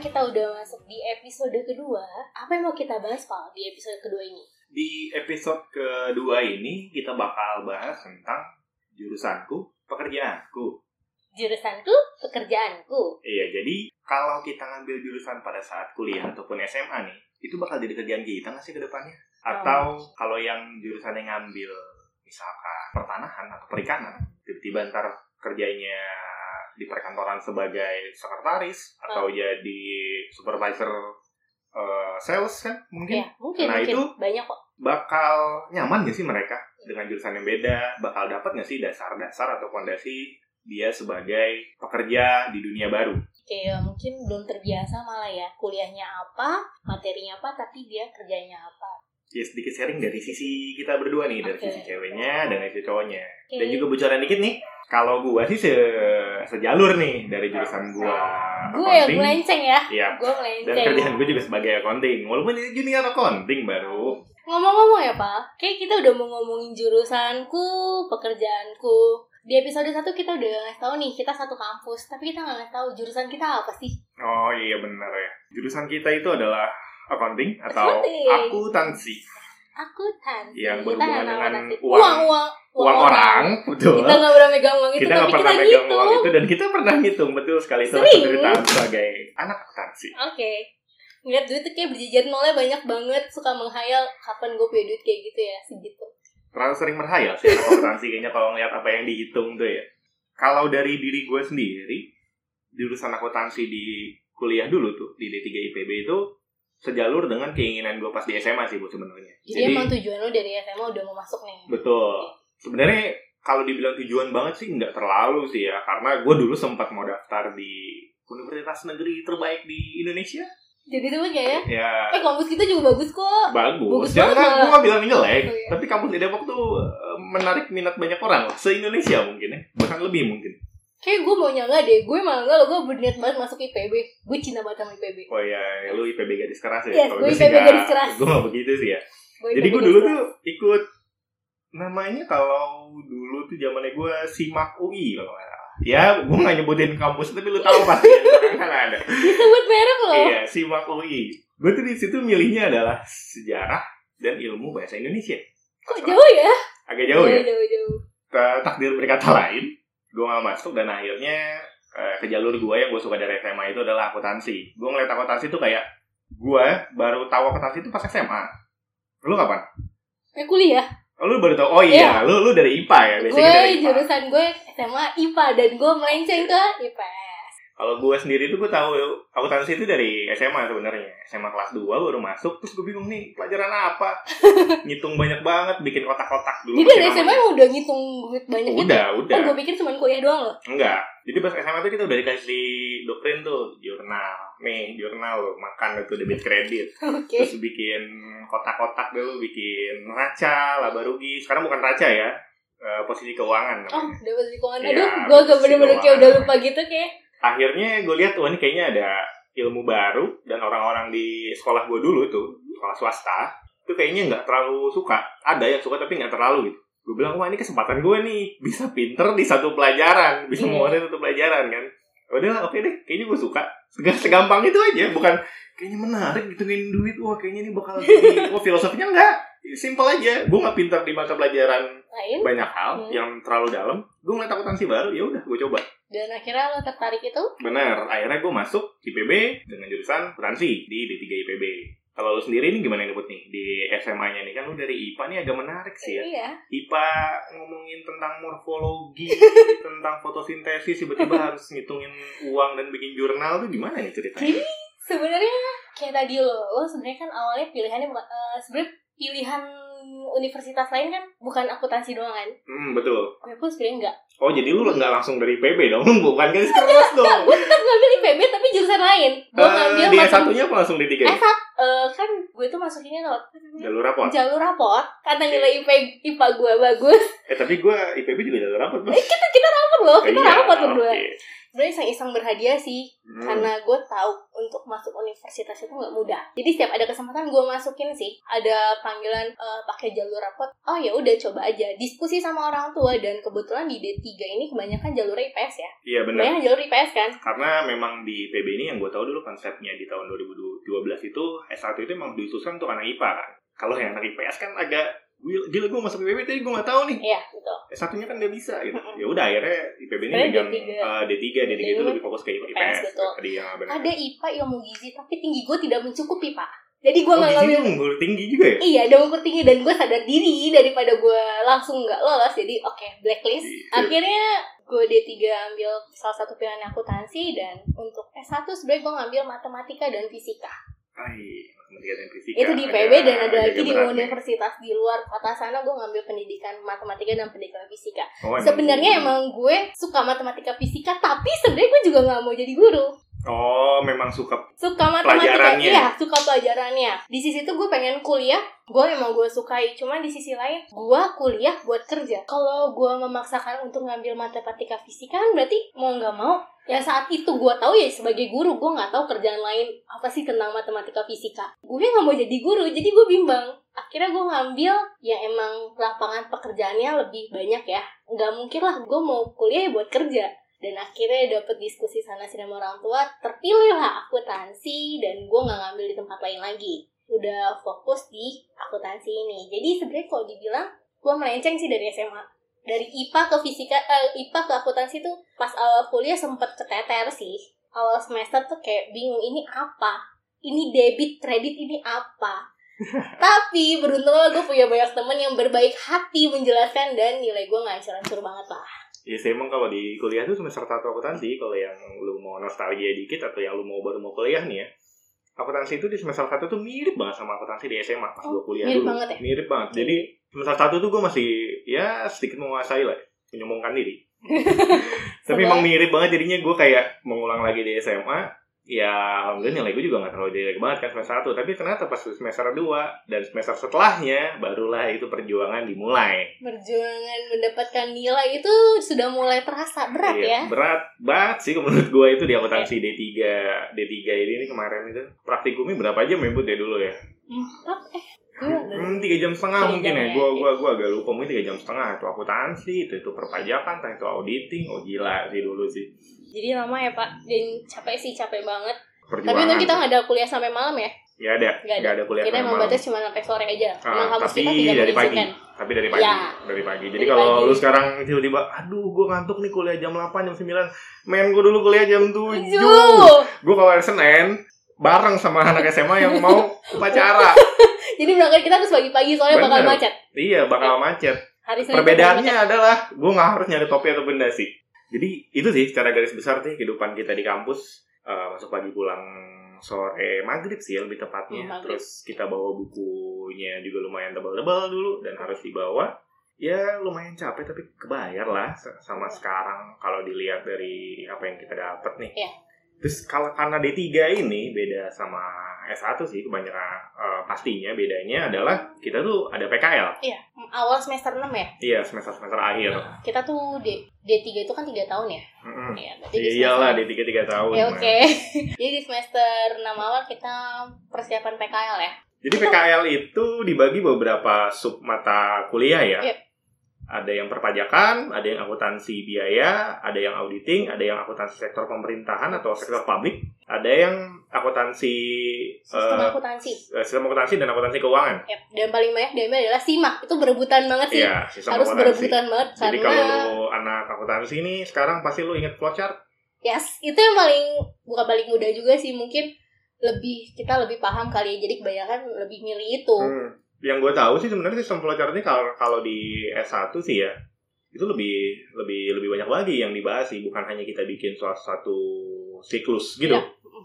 Sekarang kita udah masuk di episode kedua Apa yang mau kita bahas Pak di episode kedua ini? Di episode kedua ini kita bakal bahas tentang jurusanku, pekerjaanku. Jurusanku, pekerjaanku Iya, jadi kalau kita ngambil jurusan pada saat kuliah ataupun SMA nih, itu bakal jadi kerjaan kita nggak sih ke depannya? Atau kalau yang jurusan yang ngambil misalkan pertanahan atau perikanan, tiba-tiba ntar kerjanya di perkantoran sebagai sekretaris atau jadi supervisor eh, sales kan mungkin? Ya mungkin, Nah, mungkin. itu- Banyak kok. bakal nyaman gak sih mereka? Dengan jurusan yang beda? Bakal dapat gak sih dasar-dasar atau fondasi dia sebagai pekerja di dunia baru? Kayak mungkin belum terbiasa malah ya Kuliahnya apa, materinya apa, tapi dia kerjanya apa Ya sedikit sharing dari sisi kita berdua nih, dari sisi ceweknya dan dari sisi cowoknya. Oke. Dan juga bocoran dikit nih, kalau gua sih se- sejalur nih dari jurusan gua Gue yang melenceng ya Iya. Gue Dan melenceng kerjaan gue juga sebagai accounting. Walaupun ini junior accounting baru. Ngomong-ngomong ya Pak Kayak kita udah mau ngomongin jurusanku, pekerjaanku Di episode 1 kita udah ngasih tahu nih Kita satu kampus Tapi kita nggak ngasih tahu jurusan kita apa sih Oh iya benar ya. Jurusan kita itu adalah accounting atau akuntansi. Akuntan Yang Kita berhubungan tahu dengan akuntansi. uang- uang, uang, Uang orang, betul. Kita nggak pernah megang uang itu kita nggak kita pernah megang gitu uang itu dan kita pernah ngitung betul sekali itu penderitaan sebagai anak akuntansi. Oke Ngeliat duit tuh kayak berjejer nolnya banyak banget Suka menghayal Kapan gue punya duit kayak gitu ya Segitu Terlalu sering berhayal sih anak akuntansi kayaknya kalau ngeliat apa yang dihitung tuh ya. Kalau dari diri gue sendiri, jurusan akuntansi di kuliah dulu tuh di D3 IPB itu sejalur dengan keinginan gue pas di SMA sih bu sebenarnya. Jadi, emang tujuan lo dari SMA udah mau masuk nih betul. Sebenarnya kalau dibilang tujuan banget sih nggak terlalu sih ya, karena gue dulu sempat mau daftar di universitas negeri terbaik di Indonesia. Jadi tuh ya ya Ya Eh kampus kita juga bagus kok bagus. Bagus Jangan banget. gue gak bilang jelek, Oh, iya. tapi kampus di Depok tuh eh, menarik minat banyak orang lah, se Indonesia mungkin ya, bahkan lebih mungkin. Kayak gue mau nyangga deh, gue malah enggak loh, gue berniat banget masuk IPB Gue cinta banget sama IPB Oh ya, lu IPB gadis keras ya? Yes, gue IPB nggak- gadis keras. Gue gak begitu sih ya. Gue Jadi gue dulu tuh ikut namanya kalau dulu tuh zamannya gue simak UI kalau nggak. Ya, gue gak nyebutin kampus, tapi lu tahu pasti kan ada. Disebut merek loh Iya, simak UI. Gue tuh di situ milihnya adalah sejarah dan ilmu bahasa Indonesia. Kok jauh ya? Agak jauh ya. Jauh, jauh Ta- takdir berkata lain, gue gak masuk dan akhirnya eh, ke jalur gue yang gue suka dari SMA itu adalah akuntansi. Gue ngeliat akuntansi itu kayak gue baru tahu akuntansi itu pas SMA. Lu kapan? Eh kuliah Oh, lu baru tahu. Oh iya, lu lu dari IPA ya, Gue basicnya dari IPA. jurusan gue SMA IPA Dan gue melenceng ke IPS Kalau gue sendiri tuh gue tahu akuntansi itu dari SMA sebenarnya. SMA kelas 2 baru masuk, terus gue bingung nih pelajaran apa. Ngitung banyak banget, bikin kotak-kotak dulu. Jadi dari SMA namanya. udah ngitung duit banyak gitu Udah, udah. Oh gue pikir cuma kuliah doang loh Enggak. Jadi pas SMA tuh kita udah dikasih doktrin tuh, jurnal. Nih, jurnal lo, makan itu debit kredit. Oke Terus bikin kotak-kotak dulu, bikin raca, laba rugi. Sekarang bukan raca ya, eh, posisi keuangan Oh namanya. dapat di keuangan Iya, Aduh gue gak posisi bener-bener kayak keuangan udah lupa gitu kayak Akhirnya gue lihat, wah ini kayaknya ada ilmu baru. Dan orang-orang di sekolah gue dulu tuh, sekolah swasta, itu kayaknya nggak terlalu suka. Ada yang suka tapi nggak terlalu gitu. Gue bilang, wah ini kesempatan gue nih, bisa pinter di satu pelajaran. Bisa Iya. menguasai satu pelajaran kan. Udah oke deh, kayaknya gue suka. Seg- Segampang itu aja, bukan kayaknya menarik hitungin duit. Wah kayaknya ini bakal jadi, wah filosofinya enggak. Simple aja, gue nggak pinter di mata pelajaran Lain banyak hal Hmm. yang terlalu dalam. Gue ngeliat akuntansi baru, ya udah gue coba. Dan akhirnya lo tertarik itu Bener, akhirnya gue masuk IPB dengan jurusan akuntansi di D3 IPB. Kalau lu sendiri nih gimana nih Put nih di SMA-nya nih kan lu dari IPA nih agak menarik sih ya. Iya IPA ngomongin tentang morfologi, tentang fotosintesis tiba-tiba harus ngitungin uang dan bikin jurnal tuh gimana nih ceritanya? Jadi sebenarnya kayak tadi lo, lo sebenarnya kan awalnya pilihannya eh, sebenarnya pilihan universitas lain kan bukan akuntansi doang kan? Hmm, betul. Gue pun sebenarnya enggak. Oh, jadi lu nggak langsung dari IPB dong? Bukan garis keras dong. Gue tetap ngambil IPB tapi jurusan lain. Gue Eh, ngambil di matem- S1-nya apa langsung di 3 S1, eh, kan gue tuh masukinnya lewat jalur rapor jalur rapot. Karena nilai IP IPA gue bagus. Eh tapi gue IPB juga jalur rapor bos. Eh kita kita rapot loh kita Iya, rapot berdua oke. Sebenarnya iseng-iseng berhadiah sih Hmm. karena gue tahu untuk masuk universitas itu nggak mudah. Jadi setiap ada kesempatan gue masukin sih. Ada panggilan eh, pakai jalur rapot oh ya udah coba aja. Diskusi sama orang tua dan kebetulan di D3 ini kebanyakan jalur IPS ya. Iya benar. Kebanyakan jalur IPS kan? Karena memang di PB ini yang gue tahu dulu konsepnya di tahun 2012 itu S1 itu emang dikhususkan untuk anak IPA kan. Kalau yang anak IPS kan agak gila, gue masuk IPB tapi gue gak tahu nih iya betul S1-nya kan gak bisa gitu. Ya udah akhirnya IPB ini megang D3. eh, D3, D3 itu lebih fokus ke IPS. Tadi yang benar. ada IPA ilmu gizi tapi tinggi gue tidak mencukupi pak jadi gue Oh, nggak ngambil unggul tinggi juga ya? Iya, ada ukur tinggi dan gue sadar diri daripada gue langsung nggak lolos. Jadi oke, blacklist. Iya. Akhirnya gue D3 ambil salah satu pilihan akuntansi dan untuk S1 sebenarnya gue ngambil matematika dan fisika. Dan fisika. Itu di PB dan ada lagi di universitas di luar kota sana gue ngambil pendidikan matematika dan pendidikan fisika. Oh, Sebenarnya emang gue suka matematika fisika, tapi sebenarnya gue juga nggak mau jadi guru. Oh, memang suka suka matematika Pelajarannya. iya suka pelajarannya di sisi itu gue pengen kuliah gue emang gue sukai cuman di sisi lain gue kuliah buat kerja kalau gue memaksakan untuk ngambil matematika fisika kan berarti mau nggak mau ya saat itu gue tahu ya sebagai guru gue nggak tahu kerjaan lain apa sih tentang matematika fisika. Gue nggak mau jadi guru jadi gue bimbang. Akhirnya gue ngambil yang emang lapangan pekerjaannya lebih banyak ya. Nggak mungkin lah gue mau kuliah ya buat kerja. Dan akhirnya dapet diskusi sana sini sama orang tua terpilih lah akuntansi dan gue nggak ngambil di tempat lain lagi. Udah fokus di akuntansi ini. Jadi sebenarnya kalau dibilang gue melenceng sih dari SMA dari IPA ke fisika eh, IPA ke akuntansi tuh pas awal kuliah sempet keteter sih. Awal semester tuh kayak bingung ini apa? Ini debit kredit ini apa? Tapi beruntunglah gue punya banyak temen yang berbaik hati menjelaskan dan nilai gue nggak hancur-hancur banget lah. Ya sih emang kalau di kuliah tuh semester satu akuntansi kalau yang lu mau nostalgia dikit atau yang lu mau baru mau kuliah nih ya. Akuntansi itu di semester satu tuh mirip banget sama akuntansi di SMA pas Oh, gua kuliah mirip dulu. banget ya? Mirip banget. Jadi semester satu tuh gue masih ya sedikit menguasai lah, menyombongkan diri. Tapi emang mirip banget jadinya gue kayak mengulang lagi di SMA. Ya alhamdulillah nilai gue juga gak terlalu jelek banget kan semester 1 Tapi ternyata pas semester 2 dan semester setelahnya Barulah itu perjuangan dimulai perjuangan mendapatkan nilai itu sudah mulai terasa berat Iya, ya. Berat banget sih menurut gue itu di akuntansi D3 D3 ini nih kemarin itu praktikumnya berapa jam ya ya dulu ya? Empat eh Hmm, tiga jam setengah mungkin jam ya. ya, Gue iya. gua gua agak lupa mungkin tiga jam setengah itu akuntansi itu itu perpajakan, itu auditing, oh gila sih dulu sih jadi lama ya pak dan capek sih capek banget. Tapi perjuangan. untung kita nggak ada kuliah sampai malam ya. Ya ada, Nggak ada. nggak ada kuliah kita sampai emang batas cuma sampai sore aja. Ah, Emang kampus tapi kita tidak dari pagi. mengizinkan. Tapi dari pagi, Ya. dari pagi. Jadi Dari kalau pagi. lu sekarang tiba-tiba, aduh, gue ngantuk nih kuliah jam 8, jam 9. Men, gue dulu kuliah jam 7. Tujuh. Gue kalau hari Senin, bareng sama anak SMA yang mau upacara. Jadi berangkat kita harus pagi-pagi soalnya bakal Bener. macet. iya, bakal macet. Hari Senin Perbedaannya bakal macet. adalah, gue gak harus nyari topi atau benda sih. Jadi, itu sih secara garis besar sih kehidupan kita di kampus. Eh, masuk pagi pulang sore maghrib sih lebih tepatnya. Terus kita bawa bukunya juga lumayan tebal-tebal dulu dan harus dibawa. Ya lumayan capek tapi kebayar lah sama sekarang kalau dilihat dari apa yang kita dapat nih. Iya. Terus kalau karena D3 ini beda sama S1 sih kebanyakan eh, pastinya bedanya adalah kita tuh ada PKL. Iya, awal semester 6 ya. Iya semester-semester akhir. Kita tuh D D3 itu kan 3 tahun ya. Iya, berarti di Iya semester iyalah D3 3 tahun. Ya, oke. Jadi di semester 6 awal kita persiapan PKL ya. Jadi PKL itu dibagi beberapa sub mata kuliah ya. Iya. Ada yang perpajakan, ada yang akuntansi biaya, ada yang auditing, ada yang akuntansi sektor pemerintahan atau sektor publik, ada yang akuntansi Sistem eh, akuntansi. eh, sistem akuntansi dan akuntansi keuangan. Yap. Dan paling banyak diambil adalah simak. Itu berebutan banget sih. Iya, sistem Harus akuntansi. berebutan banget Jadi karena kalau anak akuntansi ini sekarang pasti lu inget flowchart. yes, itu yang paling bukan paling mudah juga sih mungkin lebih kita lebih paham kali ya. Jadi kebanyakan lebih milih itu. Hmm. Yang gue tahu sih sebenarnya sistem flowchart ini kalau kalau di S1 sih ya itu lebih lebih lebih banyak lagi yang dibahas sih bukan hanya kita bikin suatu siklus gitu. Iya,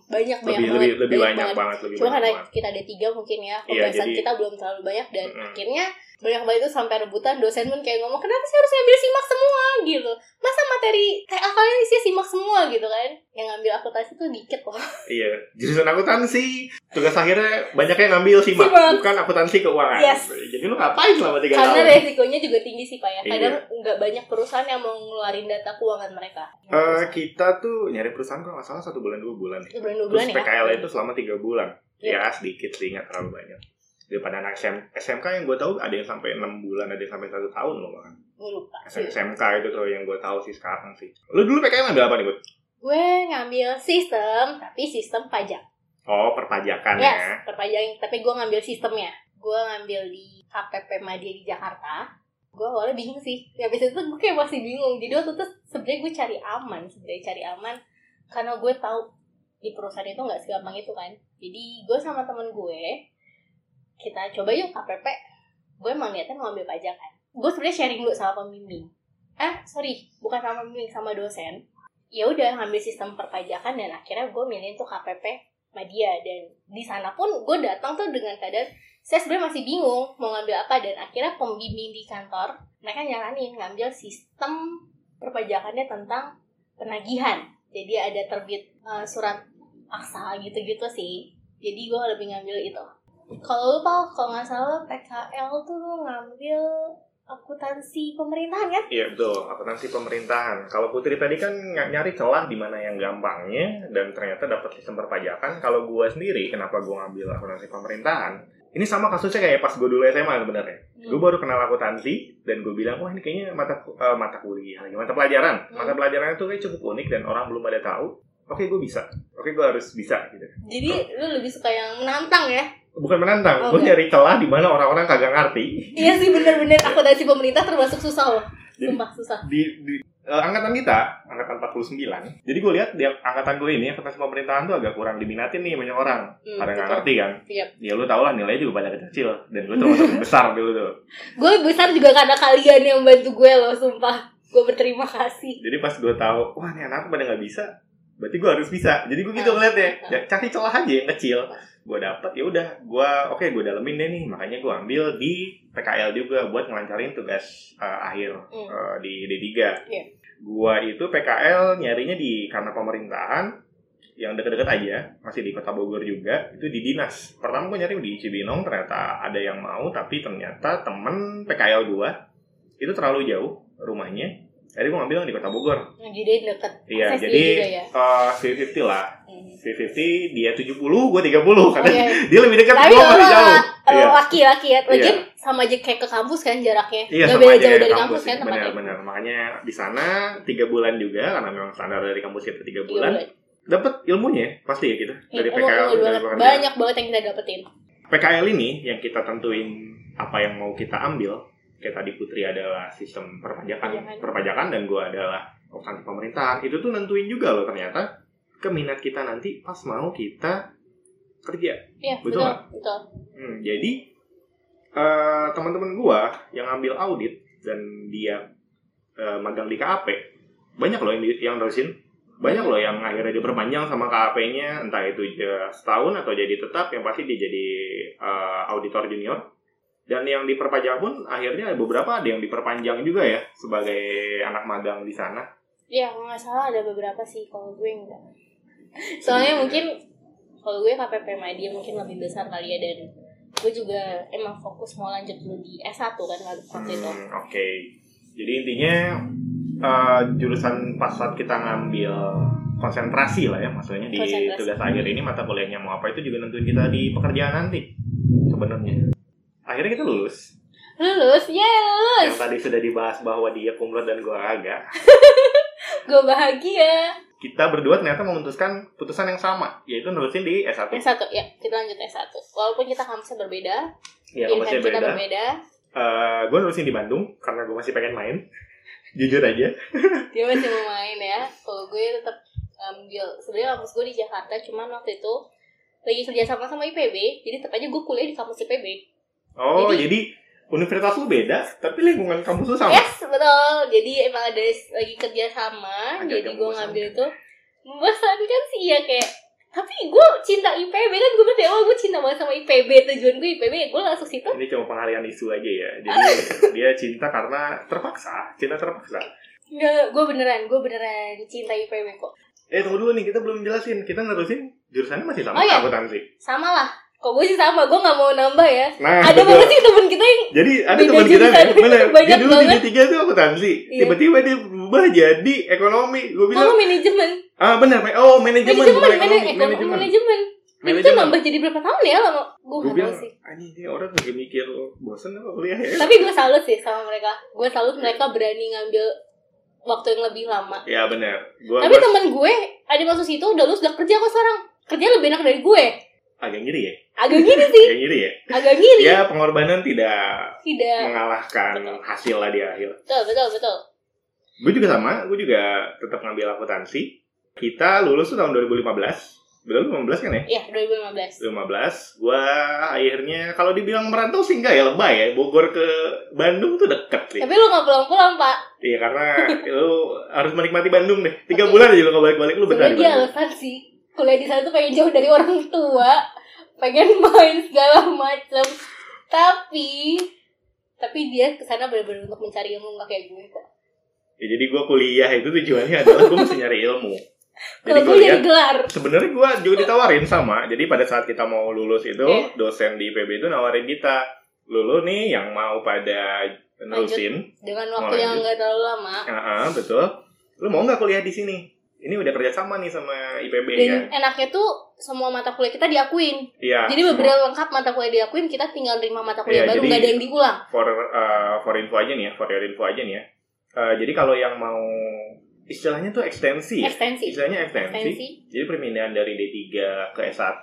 Banyak banyak lebih banget. lebih lebih banyak, banget lebih Cuma banyak karena banget. kita ada tiga mungkin ya Iya, pembahasan jadi- kita belum terlalu banyak dan Mm-mm. akhirnya banyak banget itu sampai rebutan dosen pun kayak ngomong kenapa sih harus ngambil simak semua gitu masa materi TA kalian isinya simak semua gitu kan yang ngambil akuntansi tuh dikit loh Iya, jurusan akuntansi tugas akhirnya banyak yang ngambil simak, Simak. bukan akuntansi keuangan. Yes. Jadi lu ngapain selama tiga karena tahun? resikonya juga tinggi sih pak ya Iya. kadang nggak banyak perusahaan yang mau ngeluarin data keuangan mereka Eh, kita tuh nyari perusahaan kalau nggak salah satu bulan dua bulan. Itu bulan dua Terus bulan ya PKL itu selama tiga bulan. Iya. Ya sedikit sih, nggak terlalu banyak. Daripada anak SM, SMK yang gue tahu ada yang sampai enam bulan, ada yang sampai satu tahun loh bahkan. gue lupa SM- SMK itu tuh yang gue tahu sih sekarang sih. Lu dulu PKL ngambil apa nih, Bud? gue ngambil sistem tapi sistem pajak Oh, perpajakan yes ya. perpajakan tapi gue ngambil sistemnya gue ngambil di KPP Madya di Jakarta gue awalnya bingung sih habis itu gue kayak masih bingung jadi waktu itu sebenarnya gue cari aman sebenarnya cari aman karena gue tahu di perusahaan itu nggak segampang itu kan jadi gue sama temen gue kita coba yuk KPP gue emang niatnya mau ambil pajak kan. Gue sebenarnya sharing dulu sama pembimbing. Eh sorry bukan sama pembimbing sama dosen. Ya udah ngambil sistem perpajakan dan akhirnya gue milih tuh KPP Madya dan di sana pun gue datang tuh dengan keadaan saya sebenarnya masih bingung mau ngambil apa. Dan akhirnya pembimbing di kantor mereka nyaranin ngambil sistem perpajakannya tentang penagihan. Jadi ada terbit eh, surat paksa gitu-gitu sih. Jadi gue lebih ngambil itu kalau lu Pal, kalau nggak salah PKL tuh lu ngambil akuntansi pemerintahan kan Iya betul, akuntansi pemerintahan. Kalau Putri tadi kan nyari celah di mana yang gampangnya dan ternyata dapat sistem perpajakan. Kalau gua sendiri, kenapa gua ngambil akuntansi pemerintahan? Ini sama kasusnya kayak pas gue dulu SMA sebenarnya. Hmm. Gue baru kenal akuntansi dan gue bilang, wah ini kayaknya mata eh, mata kuliah lagi, mata pelajaran. Hmm. Mata pelajaran itu kayak cukup unik dan orang belum pada tahu. Oke, gue bisa. Oke, gue harus bisa gitu. jadi lu lebih suka yang menantang ya Bukan menantang, Oh, gue nyari celah di mana orang-orang kagak ngerti. Iya sih bener-bener akuntansi pemerintah termasuk susah loh. Sumpah susah. di, di eh, angkatan kita, angkatan 49. Jadi gue lihat di angkatan gue ini, akuntansi pemerintahan tuh agak kurang diminatin nih banyak orang. Hmm, Pada nggak ngerti kan? Iya. Ya lu tau lah nilainya juga banyak kecil. Dan gue termasuk besar dulu tuh. Gue besar juga karena kalian yang bantu gue loh, sumpah. Gue berterima kasih. Jadi pas gue tahu, wah ini anak pada nggak bisa. Berarti gue harus bisa. Jadi gue gitu ngeliatnya. Ya, cari celah aja yang kecil. Gue dapet ya udah. Gue oke gue dalemin deh nih. Makanya gue ambil di PKL juga buat ngelancarin tugas eh, akhir Hmm. eh, di D3. Iya. Gua itu PKL nyarinya di karena pemerintahan yang deket-deket aja, masih di Kota Bogor juga, itu di dinas. Pertama gue nyari di Cibinong, ternyata ada yang mau, tapi ternyata temen PKL gua itu terlalu jauh rumahnya. Jadi gue ngambil yang di Kota Bogor. Jadi deket. Iya, Akses jadi juga ya. eh 50 lah. Hmm. 50 dia 70, gue 30 karena Oke. dia lebih dekat, Tapi gue masih jauh. Iya. laki-laki ya. Lagi Iya. sama aja kayak ke kampus kan jaraknya. Iya Gak beda jauh dari kampus, kampus kan tempatnya. benar-benar makanya di sana tiga bulan juga karena memang standar dari kampus kita tiga Tiga bulan dapat ilmunya pasti ya kita Iya, dari PKL dari. Banyak banget yang kita dapetin. PKL ini yang kita tentuin apa yang mau kita ambil kayak tadi Putri adalah sistem perpajakan Perpajakan. perpajakan dan gua adalah akuntansi pemerintahan itu tuh nentuin juga loh ternyata keminat kita nanti pas mau kita kerja Iya, Betul betul. Betul. Hmm, jadi eh, teman-teman gua yang ambil audit dan dia eh, magang di KAP banyak loh yang di, yang terusin banyak loh yang akhirnya diperpanjang sama KAP-nya entah itu ya setahun atau jadi tetap yang pasti dia jadi eh, auditor junior dan yang diperpanjang pun akhirnya beberapa ada yang diperpanjang juga ya sebagai anak magang di sana Iya, kalau nggak salah ada beberapa sih. Kalau gue enggak. Soalnya mungkin kalau gue KPP Madya mungkin lebih besar kali ya dan gue juga emang fokus mau lanjut dulu di S1 kan waktu itu. Hmm, Oke, jadi intinya eh, jurusan pas saat kita ngambil konsentrasi lah ya, maksudnya di tugas akhir ini mata kuliahnya mau apa itu juga nentuin kita di pekerjaan nanti sebenarnya. Akhirnya kita lulus. Lulus, ya lulus. Yang tadi sudah dibahas bahwa dia kumlot dan gua agak. Gue bahagia. Kita berdua ternyata memutuskan putusan yang sama, yaitu nulisin di S1. S1 ya, kita lanjut S1. Walaupun kita kampusnya berbeda, Ya, kampusnya kita beda. berbeda. Eh, gue nulisin di Bandung karena gue masih pengen main. Jujur aja. Dia masih mau main ya. Kalau gue tetap ambil sebenarnya kampus gue di Jakarta, cuman waktu itu lagi kerja sama sama IPB, jadi tetap aja gue kuliah di kampus IPB. Oh, Jadi- jadi, universitas lu beda, tapi lingkungan kampus lu sama. Yes, betul. Jadi emang ada lagi kerja sama, Agak jadi gue ngambil itu membosankan sih ya kayak Tapi gue cinta IPB kan gue bilang oh gue cinta banget sama IPB tujuan gue IPB gue langsung situ Ini cuma pengalian isu aja ya. Jadi dia cinta karena terpaksa, cinta terpaksa. Enggak, gue beneran, gue beneran cinta IPB kok Eh tunggu dulu nih, kita belum jelasin. Kita nerusin jurusannya masih sama Oh, iya. akuntansi. Sama lah Kok gue sih sama, gue gak mau nambah ya Nah, Ada betul. banget sih temen kita yang Jadi ada teman kita jurusan. bener. Dia Banyak dulu banget. di D3 tuh akuntansi. Iya. Tiba-tiba dia berubah jadi ekonomi. Gue Oh bilang, manajemen ah benar. Oh, manajemen, Manajemen, ekonomi. ekonomi, Manajemen. manajemen Itu Manajemen. nambah jadi berapa tahun ya lama Gue gak bilang, tau sih anjing ini orang lagi mikir bosen apa kuliah ya. Tapi gue salut sih sama mereka Gue salut mereka berani ngambil waktu yang lebih lama Ya benar. Gua, Tapi gua temen gue ada yang masuk situ udah lulus udah kerja kok sekarang Kerja lebih enak dari gue agak ngiri ya. Agak gini sih Agak ngiri ya. Agak gini Ya pengorbanan tidak Tidak mengalahkan Betul. hasil lah di akhir. Betul betul betul Gue juga sama, gue juga tetap ngambil akuntansi. Kita lulus tuh tahun 2015. Betul 15 kan ya? Iya 2015 2015 Gue akhirnya Kalau dibilang merantau sih enggak ya Lebay ya Bogor ke Bandung tuh deket sih Tapi lu gak pulang-pulang pak Iya karena Lu harus menikmati Bandung deh Tiga bulan aja lu kalau balik-balik Lu betah Sebenernya di dia Bandung alasan sih Kuliah di sana tuh pengen jauh dari orang tua Pengen main segala macem Tapi Tapi dia ke sana bener-bener untuk mencari ilmu Gak kayak gue kok ya, Jadi gue kuliah itu tujuannya adalah Gue mesti nyari ilmu Jadi gue jadi gelar Sebenarnya gue juga ditawarin sama Jadi pada saat kita mau lulus itu Iya. Dosen di IPB itu nawarin kita Lulu nih yang mau pada nerusin Dengan waktu yang lanjut? gak terlalu lama Ah, betul. Lu mau nggak kuliah di sini? Ini udah kerjasama nih sama IPB Dan kan? enaknya tuh Semua mata kuliah kita diakuin Iya. Jadi beberapa lengkap mata kuliah diakuin Kita tinggal terima mata kuliah Iya, baru jadi- Gak ada yang diulang For uh, for info aja nih ya, for your info aja nih ya. Uh, jadi kalau yang mau istilahnya tuh ekstensi ya. Ekstensi Istilahnya ekstensi. Ekstensi Jadi perpindahan dari D3 ke S1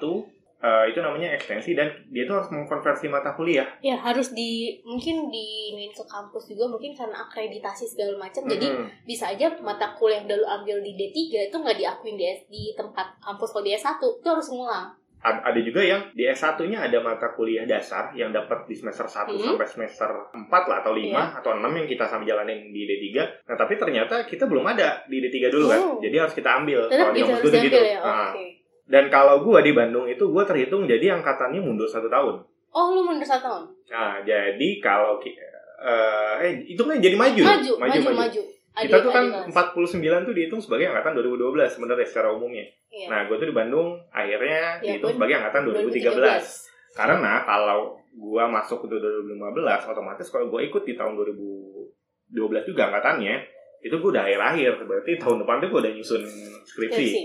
uh, itu namanya ekstensi dan dia tuh harus mengkonversi mata kuliah. Ya harus di Mungkin di ke kampus juga Mungkin karena akreditasi segala macam Jadi Mhm. bisa aja mata kuliah yang dulu ambil di D3 itu nggak diakuin di, di tempat kampus kalau di S1 itu harus ngulang. Ad- ada juga yang di S1-nya ada mata kuliah dasar yang dapat di semester 1 Hmm. sampai semester 4 lah atau 5 atau 6 yang kita sambil jalanin di D3. Nah, tapi ternyata kita belum ada di D3 dulu kan. Oh. Jadi harus kita ambil. Tetap Kalau di kampus gitu. ya. Nah, Oke. Dan kalau gua di Bandung itu gua terhitung jadi angkatannya mundur satu tahun. Oh lu mundur satu tahun? Nah, jadi kalau ki- eh eh itu kan jadi maju. Maju, maju, maju. Kita tuh kan Adik- adik 49 tuh dihitung sebagai angkatan 2012 sebenarnya secara umumnya. Iya. Nah, gue tuh di Bandung akhirnya Ya, dihitung sebagai angkatan 2013. Karena kalau gua masuk ke 2015 otomatis kalau gua ikut di tahun 2012 juga angkatannya itu gua udah akhir-akhir berarti tahun depan tuh gua udah nyusun skripsi. Skripsi.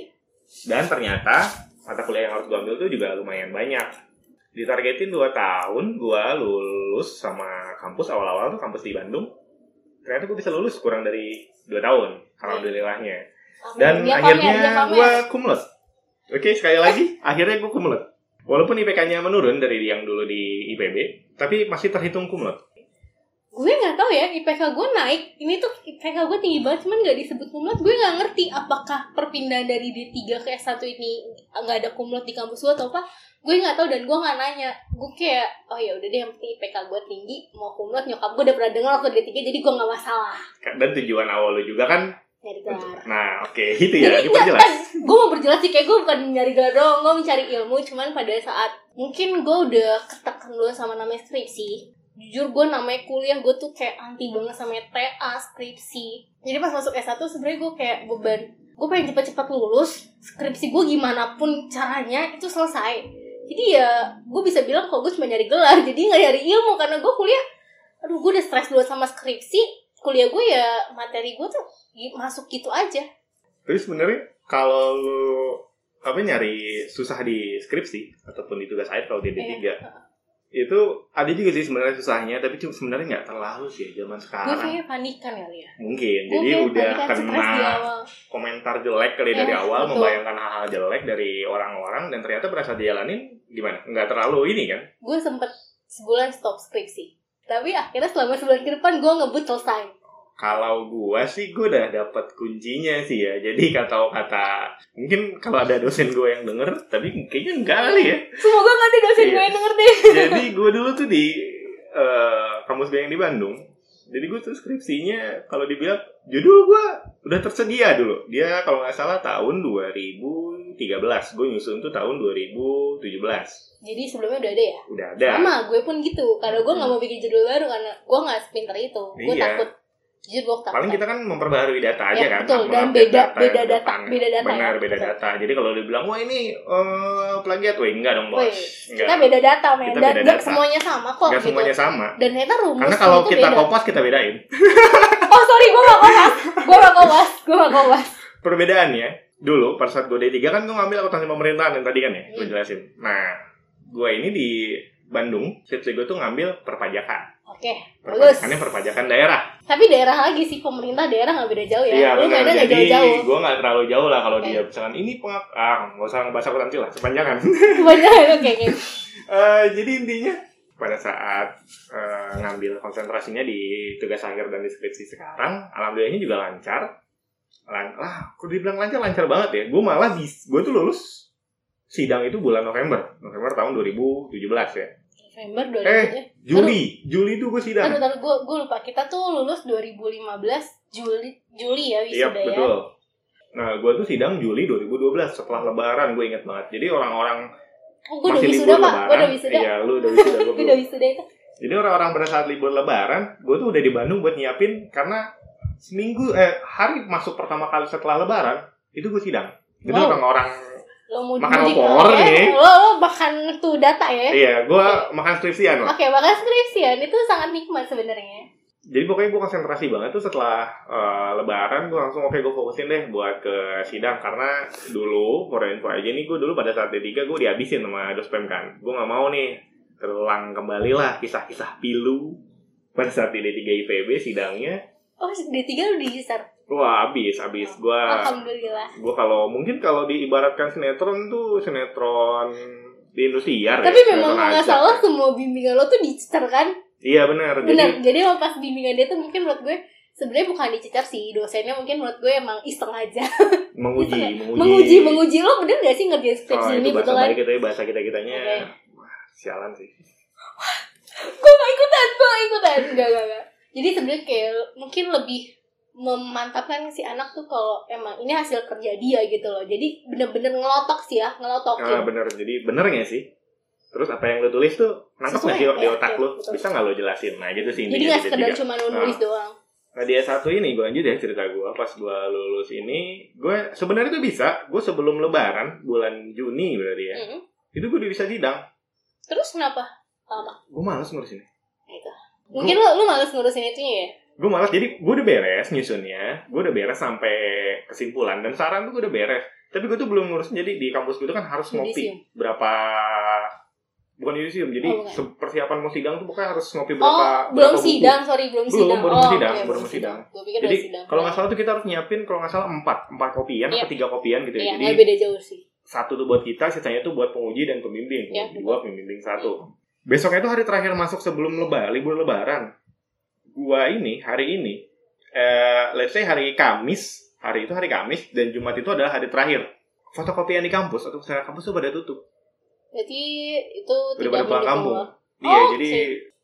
Dan ternyata mata kuliah yang harus gue ambil tuh juga lumayan banyak. Ditargetin 2 tahun, gue lulus sama kampus awal-awal tuh kampus di Bandung. Ternyata gue bisa lulus kurang dari 2 tahun, alhamdulillahnya. Dan dia akhirnya gue kumlot. Oke, sekali lagi, akhirnya gue kumlot. Walaupun IPK-nya menurun dari yang dulu di IPB, tapi masih terhitung kumlot. Gue nggak tahu ya IPK gue naik. Ini tuh IPK gue tinggi banget cuman nggak disebut kumlot. Gue nggak ngerti apakah perpindahan dari D3 ke S1 ini nggak ada kumlot di kampus gue atau apa. Gue nggak tahu dan gue nggak nanya. Gue kayak oh ya udah deh yang penting IPK gue tinggi mau kumlot nyokap gue udah pernah dengar waktu D3 jadi gue nggak masalah. Dan tujuan awal lu juga kan, nyari gelar. nah oke, itu ya, Jadi enggak, diperjelas. kan, gue mau berjelas sih kayak gue bukan nyari gelar doang, gue mencari ilmu cuman pada saat mungkin gue udah ketekan dulu sama namanya skripsi. Jujur gue namanya kuliah gue tuh kayak anti banget sama TA skripsi. Jadi pas masuk S1 sebenarnya gue kayak beban. Gue pengen cepet-cepet lulus, skripsi gue gimana pun caranya itu selesai. Jadi ya gue bisa bilang kalau gue cuma nyari gelar, jadi nggak nyari ilmu karena gue kuliah. Aduh gue udah stres dulu sama skripsi, kuliah gue ya materi gue tuh masuk gitu aja. Tapi sebenarnya kalau lu apa nyari susah di skripsi ataupun di tugas akhir kalau di D3 Iya. Itu ada juga sih sebenarnya susahnya tapi cuma sebenarnya nggak terlalu sih zaman gue sekarang. kayaknya panikan kali ya. Mungkin. Gue jadi udah kena komentar jelek kali dari Iya, awal betul. membayangkan hal-hal jelek dari orang-orang dan ternyata berasa dijalanin gimana? Nggak terlalu ini kan? Gue sempet sebulan stop skripsi. Tapi akhirnya selama sebulan ke depan gue ngebut selesai kalau gua sih gua udah dapat kuncinya sih ya jadi kata kata mungkin kalau ada dosen gua yang denger tapi kayaknya enggak kali ya semoga nanti dosen Iya. gue yang denger deh jadi gue dulu tuh di eh, kampus gue yang di Bandung Jadi gue tuh skripsinya kalau dibilang judul gue udah tersedia dulu. Dia kalau nggak salah tahun 2013. Gue nyusun tuh tahun 2017. Jadi sebelumnya udah ada ya? Udah ada. Sama, gue pun gitu. Karena gue nggak mau bikin judul baru karena gue nggak sepinter itu. Gue Iya. takut. Jujur gue. Paling kita kan memperbaharui data aja Ya, kan. betul. Dan beda- data beda data, beda data Benar, ya. beda Betul. data. Jadi kalau dibilang wah ini eh, plagiat, wah enggak dong bos. Woi, Enggak. kita beda data, men. Kita Dan beda data. semuanya sama kok. Enggak gitu. semuanya sama. Dan ternyata rumus Karena kalau kita beda. kopas kita bedain. Oh sorry, gue gak kopas. gue gak kopas. Gue gak kopas. Perbedaannya dulu pada saat gue D3 kan gue ngambil akuntansi pemerintahan yang tadi kan ya, gue Hmm. jelasin. Nah, gue ini di Bandung, skripsi gue tuh ngambil perpajakan. Oke, bagus. Perpajakannya perpajakan daerah. Tapi daerah lagi sih, pemerintah daerah gak beda jauh ya. Iya Lu benar. mainnya gak Jadi jauh-jauh. gue nggak terlalu jauh lah kalau Oke. dia misalkan ini pengap ah nggak usah ngebahas akuntansi lah sepanjangan. Kebanyakan, oke, oke. Eh, jadi intinya pada saat eh, ngambil konsentrasinya di tugas akhir dan deskripsi sekarang, alhamdulillahnya juga lancar. Lan lah, kok dibilang lancar lancar banget ya. Gue malah bis, gue tuh lulus sidang itu bulan November, November tahun 2017 ya. November 2000 Eh, eh. Juli, Juli tuh gue sidang. Aduh, gue gue lupa. Kita tuh lulus 2015 Juli Juli ya Iya wisuda ya. betul. Nah, gue tuh sidang Juli 2012 setelah Lebaran, gue inget banget. Jadi orang-orang Oh, gue udah wisuda, libur Pak. Gue udah wisuda. Iya, lu udah wisuda, gue udah wisuda itu. Jadi orang-orang pada saat libur lebaran, gue tuh udah di Bandung buat nyiapin karena seminggu eh hari masuk pertama kali setelah lebaran itu gue sidang. Jadi Wow. orang-orang Lo mau Makan opor ya? nih. Lo, lo makan tuh data ya. iya, gue makan skripsian. Oke, makan skripsian itu sangat nikmat sebenarnya. Jadi pokoknya gue konsentrasi banget tuh setelah eh, lebaran gue langsung oke gue fokusin deh buat ke sidang karena dulu for info aja nih gue dulu pada saat D3 gue dihabisin sama dospem kan. Gue nggak mau nih terulang kembali lah kisah-kisah pilu pada saat di D3 IPB sidangnya. Oh, D3 lu di start. Wah, habis, habis. Gue Alhamdulillah. gue kalau mungkin kalau diibaratkan sinetron tuh sinetron di Indosiar Tapi ya, memang nggak salah semua bimbingan lo tuh dicecer kan? iya benar. Bener. jadi Jadi pas bimbingan dia tuh mungkin menurut gue sebenarnya bukan dicecer sih. Dosennya mungkin menurut gue emang iseng aja. Menguji menguji. Menguji menguji. Lo bener gak sih ngerjain oh, skripsi itu ini bahasa gitu kan? itu ya bahasa kita kitanya Oke. wah sialan sih. Gue gak ikutan gue gak ikutan. Enggak enggak enggak jadi sebenarnya kayak mungkin lebih memantapkan si anak tuh kalau emang ini hasil kerja dia gitu loh. Jadi bener-bener ngelotok sih ya ah ngelotokin bener. Jadi bener nggak sih? Terus apa yang lo tulis tuh nangkep nggak sih di ya, otak ya, lo betul. bisa nggak lo jelasin? Nah gitu sih jadi nggak sekedar D3. cuma nulis doang. Nah dia satu ini gue lanjut ya cerita gue pas gue lulus ini gue sebenarnya tuh bisa. Gue sebelum lebaran bulan Juni berarti ya Mm. itu gue udah bisa sidang. Terus kenapa? Lama gue males ngurusin gitu mungkin lo lo males ngurusin itu ya gue malas jadi gue udah beres nyusunnya gue udah beres sampai kesimpulan dan saran tuh gue udah beres. Tapi gue tuh belum ngurusin jadi di kampus gue tuh kan harus ngopi berapa bukan yudisium jadi Oh, bukan. persiapan mau sidang tuh pokoknya harus ngopi oh berapa belum berapa buku. sidang sorry belum Belum, sidang. baru oh, sidang, baru mau sidang. pikir jadi sidang. kalau nggak salah tuh kita harus nyiapin kalau nggak salah empat empat kopian Iya. atau tiga kopian gitu ya. Iya, jadi nggak beda jauh sih. satu tuh buat kita sisanya tuh buat penguji dan pembimbing. Iya, dua pembimbing satu. Besoknya tuh hari terakhir masuk sebelum lebaran libur lebaran gua ini hari ini eh let's say hari Kamis hari itu hari Kamis dan Jumat itu adalah hari terakhir. Fotokopian di kampus atau misalnya kampus tuh pada tutup. Berarti itu udah tidak pada pulang kampung. lo. iya Oh, jadi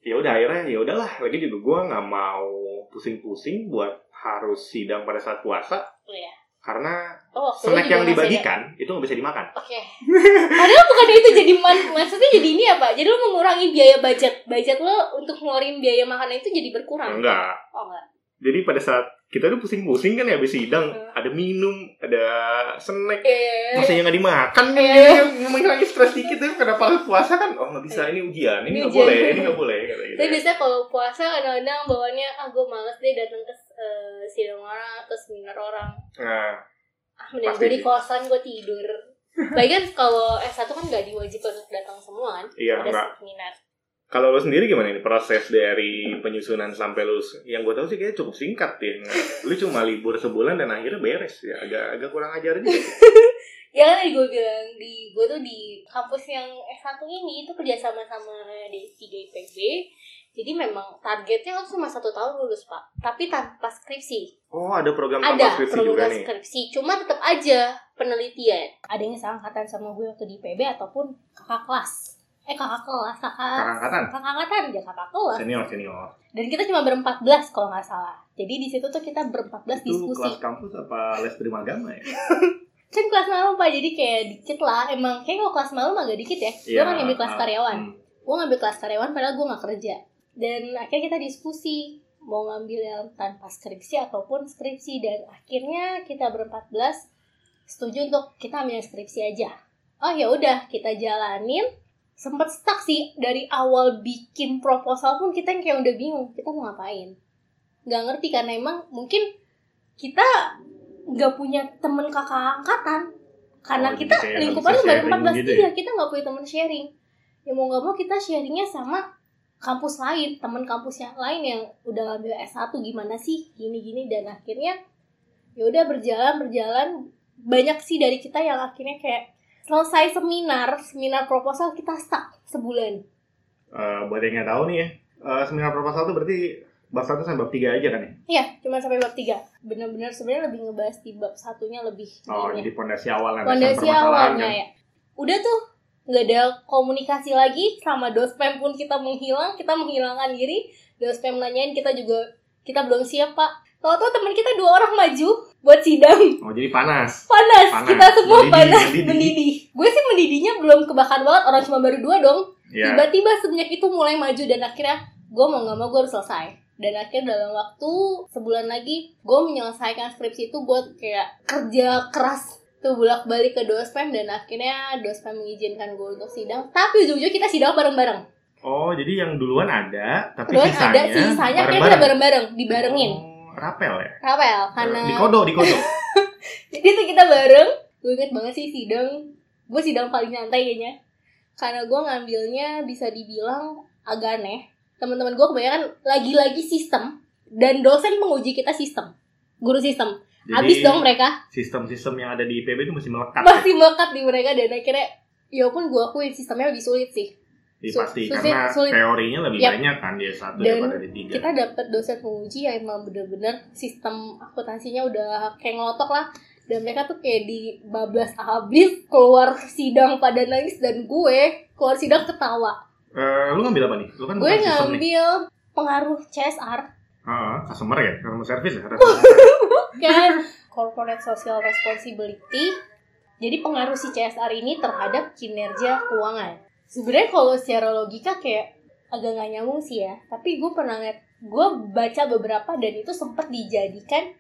ya udah akhirnya ya udahlah. Lagi juga gua nggak mau pusing-pusing buat harus sidang pada saat puasa. Oh, iya. Karena Oh, snack yang ada. dibagikan itu nggak bisa dimakan Oke. Padahal bukan itu jadi man, maksudnya jadi ini apa? Jadi lo mengurangi biaya budget. Budget lo untuk ngeluarin biaya makanan itu jadi berkurang. enggak Oh enggak. jadi pada saat kita tuh pusing-pusing kan ya habis sidang Hmm. ada minum ada snack Eh, masanya nggak dimakan kan Eh. dia ngomongin stres dikit tuh kenapa puasa kan oh nggak bisa ini ujian ini nggak boleh ini nggak boleh kata gitu Tapi biasanya kalau puasa kadang-kadang bawaannya ah gue males deh datang ke eh, sidang orang atau seminar orang. nah Ah mending gue di kosan gue tidur. Bagian kalau S1 kan gak diwajibkan untuk datang semua kan. iya Ada enggak seminar. kalau lo sendiri gimana ini proses dari penyusunan sampai lulus yang gue tahu sih kayaknya cukup singkat ya lu cuma libur sebulan dan akhirnya beres ya agak agak kurang ajar juga Ya kan tadi gue bilang di gue tuh di kampus yang S1 ini itu kerjasama sama D3 IPB. Jadi memang targetnya kan cuma satu tahun lulus pak, tapi tanpa skripsi. oh ada program Ada tanpa skripsi juga program nih skripsi, cuma tetap aja penelitian. Ada yang seangkatan sama gue waktu di IPB ataupun kakak kelas. eh kakak kelas Kakak kakak angkatan. kakak angkatan ya kakak kelas Senior, senior. dan kita cuma berempat belas kalau nggak salah jadi di situ tuh kita berempat belas Itu diskusi kelas kampus apa les prima agama ya? kan kelas malam pak jadi kayak dikit lah emang kayak kalau kelas malam agak dikit ya gue kan ngambil kelas ah, karyawan hmm. gue ngambil kelas karyawan padahal gue nggak kerja dan akhirnya kita diskusi mau ngambil yang tanpa skripsi ataupun skripsi. Dan akhirnya kita berempat belas setuju untuk kita ambil yang skripsi aja. Oh ya udah kita jalanin. Sempet stuck sih dari awal bikin proposal pun kita yang kayak udah bingung kita mau ngapain? Nggak ngerti karena emang mungkin kita nggak punya temen kakak angkatan. Karena Oh, kita bisa baru sharing 14 gitu iya ya? kita nggak punya temen sharing. Ya mau nggak mau kita sharingnya sama kampus lain temen kampus yang lain yang udah ngambil S1 gimana sih gini-gini dan akhirnya ya udah berjalan berjalan banyak sih dari kita yang akhirnya kayak selesai seminar seminar proposal kita stuck sebulan Eh, buat yang nggak tahu nih ya, eh, seminar proposal itu berarti bab satu sampai bab tiga aja kan ya? Iya, cuma sampai bab 3. Bener-bener sebenarnya lebih ngebahas di bab satunya lebih Oh, jadi pondasi awal landasan Fondasi permasalahan awalnya kan? ya. Udah tuh nggak ada komunikasi lagi sama dospem pun kita menghilang, kita menghilangkan diri. Dospem nanyain kita juga kita belum siap pak. Tahu-tahu teman kita dua orang maju buat sidang Oh, jadi panas. panas, Panas. kita semua Mendidih, panas mendidih. mendidih. Gue sih mendidihnya belum kebakar banget orang cuma baru dua dong. Ya. Tiba-tiba semenjak itu mulai maju dan akhirnya gue mau nggak mau gue harus selesai. Dan akhirnya dalam waktu sebulan lagi gue menyelesaikan skripsi itu gue kayak kerja keras tuh bolak balik ke dospem dan akhirnya dospem mengizinkan gue untuk sidang. Tapi ujung-ujung kita sidang bareng-bareng. Oh, jadi yang duluan ada, tapi Duluan sisanya ada sisanya kayak kita bareng-bareng. dibarengin. Oh, rapel ya? Rapel karena Di kodo, di kodo. Jadi tuh kita bareng Gue inget banget sih sidang Gue sidang paling nyantai kayaknya Karena gue ngambilnya bisa dibilang agak aneh Teman-teman gue kebanyakan lagi-lagi sistem Dan dosen menguji kita sistem Guru sistem Jadi, Habis dong mereka Sistem-sistem yang ada di IPB itu masih melekat. ya? Masih melekat di mereka Dan akhirnya Ya pun gue akuin sistemnya lebih sulit sih Su- pasti sulit- karena sulit. teorinya lebih Yap. banyak kan dia satu Dan daripada di tiga. Kita dapet dosen penguji yang emang bener-bener Sistem akuntansinya udah kayak ngelotok lah dan mereka tuh kayak di bablas habis keluar sidang pada nangis dan gue keluar sidang ketawa Eh, lu ngambil apa nih? Lu kan gue sistem nih. ngambil pengaruh CSR Heeh, customer ya, customer service ya. kan corporate social responsibility jadi pengaruh si CSR ini terhadap kinerja keuangan. Sebenarnya kalau secara logika kayak agak nggak nyambung sih ya tapi gue pernah ngeliat gue baca beberapa dan itu sempat dijadikan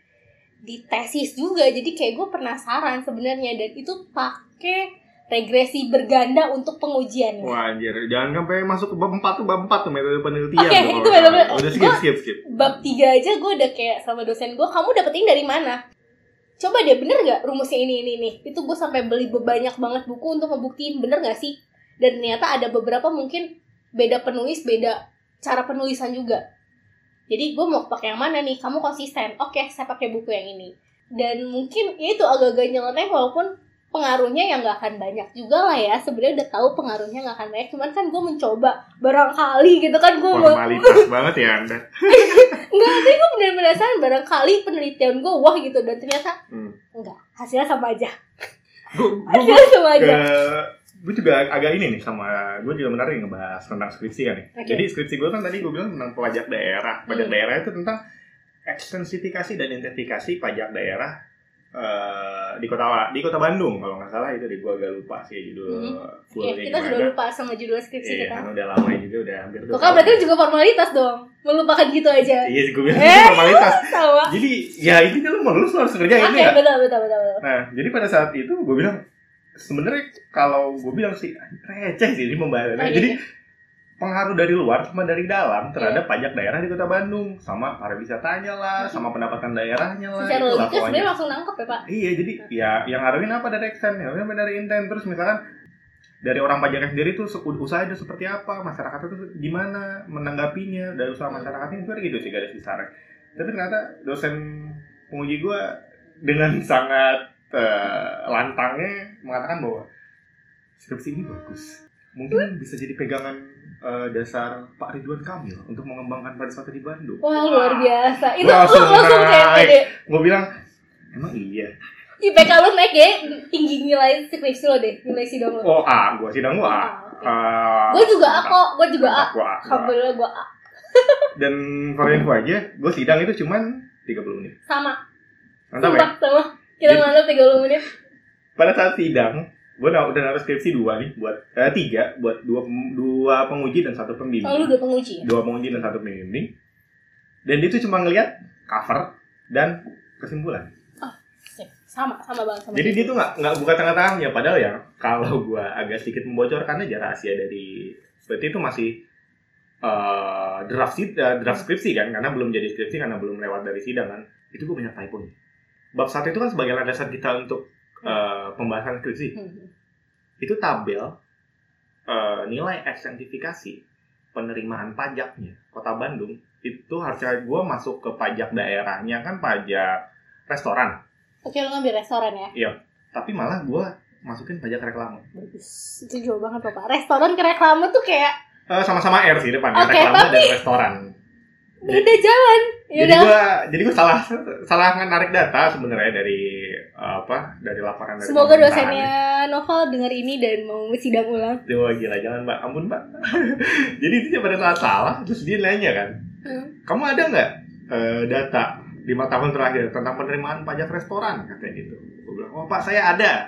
di tesis juga. Jadi kayak gue penasaran sebenarnya dan itu pakai regresi berganda untuk pengujian. Wah anjir, jangan sampai masuk ke bab 4 tuh bab 4 tuh metode penelitian. Oke, tuh itu salah. Udah skip, Gua- skip, skip. bab tiga aja gue udah kayak sama dosen gue kamu dapet ini dari mana? Coba deh bener gak rumusnya ini ini nih itu gue sampai beli banyak banget buku untuk ngebuktiin bener gak sih? Dan ternyata ada beberapa mungkin beda penulis beda cara penulisan juga. Jadi gue mau pakai yang mana nih? Kamu konsisten. Oke saya pakai buku yang ini. Dan mungkin ya itu agak-agak nyeleneh walaupun pengaruhnya yang nggak akan banyak juga lah ya sebenarnya udah tahu pengaruhnya nggak akan banyak cuman kan gue mencoba barangkali gitu kan gue mau Formalitas banget ya Anda. Enggak, tapi gue bener penasaran barangkali penelitian gue wah gitu dan ternyata Hmm. enggak hasilnya sama aja Gue sama ke aja gue juga agak ini nih sama gue juga menarik ngebahas tentang skripsi kan nih. Oke. Jadi skripsi gue kan tadi gue bilang tentang pajak daerah. Pajak Hmm. daerah itu tentang ekstensifikasi dan identifikasi pajak daerah eh, di kota di kota Bandung kalau nggak salah itu di gue agak lupa sih judul Hmm. fullnya Oke, kita sudah lupa sama judul skripsi Iya, kita kan udah lama juga udah hampir dua kan berarti juga formalitas dong melupakan gitu aja Iya, gue bilang Eh. formalitas. sama Jadi ya intinya lu mau lulus lu harus ngerjain oke ya. betul betul betul betul. Nah, jadi pada saat itu gue bilang sebenarnya kalau gue bilang sih receh sih ini pembahasannya. Oh, Jadi iya. Pengaruh dari luar sama dari dalam terhadap pajak daerah di Kota Bandung. Sama pariwisatanya lah, Hmm. sama pendapatan daerahnya lah. secara itulah logika sebenarnya langsung nangkep ya pak? Iya, jadi ya yang ngaruhin apa? Dari extend, ya dari intent. Terus misalkan dari orang pajaknya sendiri tuh usaha itu seperti apa, masyarakat itu gimana? Menanggapinya? Dari usaha masyarakatnya itu gitu sih garis besarnya. Tapi ternyata dosen penguji gua dengan sangat eh, lantangnya mengatakan bahwa skripsi ini bagus. Mungkin bisa jadi pegangan eh, dasar Pak Ridwan Kamil untuk mengembangkan pariwisata di Bandung. wah luar biasa itu Langsung lu langsung kayak pede Gue bilang, emang iya. IPK lu naik ya tinggi nilai skripsi lo deh nilai sidang lo Oh A, gua sidang gua A. Eh, Gue juga A kok, gue juga A. gua A, gua. Alhamdulillah gue A. Dan for info aja, gue sidang itu cuman 30 menit. Sama, Mantap ya? sama. Kita mantap 30 menit. Pada saat sidang, gue udah naruh skripsi dua nih, buat eh, tiga, buat dua dua penguji dan satu pembimbing. Oh, lu udah penguji? Dua penguji dan satu pembimbing. Dan dia tuh cuma ngelihat cover dan kesimpulan. Sip. Sama, sama banget sama Jadi dia tuh nggak nggak buka tengah-tengahnya. Padahal ya kalau gue agak sedikit membocorkan aja rahasia dari seperti itu masih eh, draft eh, draft skripsi kan, karena belum jadi skripsi karena belum lewat dari sidang kan. Itu gue banyak typo nya. Bab satu itu kan sebagai landasan kita untuk eh, pembahasan skripsi. Hmm. Itu tabel eh, nilai eksentifikasi penerimaan pajaknya kota Bandung itu harusnya gue masuk ke pajak daerahnya kan pajak restoran Oke, lu ngambil restoran ya? tapi malah gue masukin pajak reklame Bagus. Itu jauh banget, Bapak. Restoran ke reklame tuh kayak Eh, sama-sama R sih depannya Oke, reklame tapi- dan restoran beda jalan. Ya jadi gue jadi gue salah salah narik data sebenarnya dari apa dari laporan dari Semoga dosennya Novel dengar ini dan mau sidang ulang. Wah gila jangan mbak. Ampun mbak. Jadi itu pada saat salah terus dia nanya kan Hmm. kamu ada nggak eh, data lima tahun terakhir tentang penerimaan pajak restoran? Katanya gitu. Gue bilang oh pak saya ada.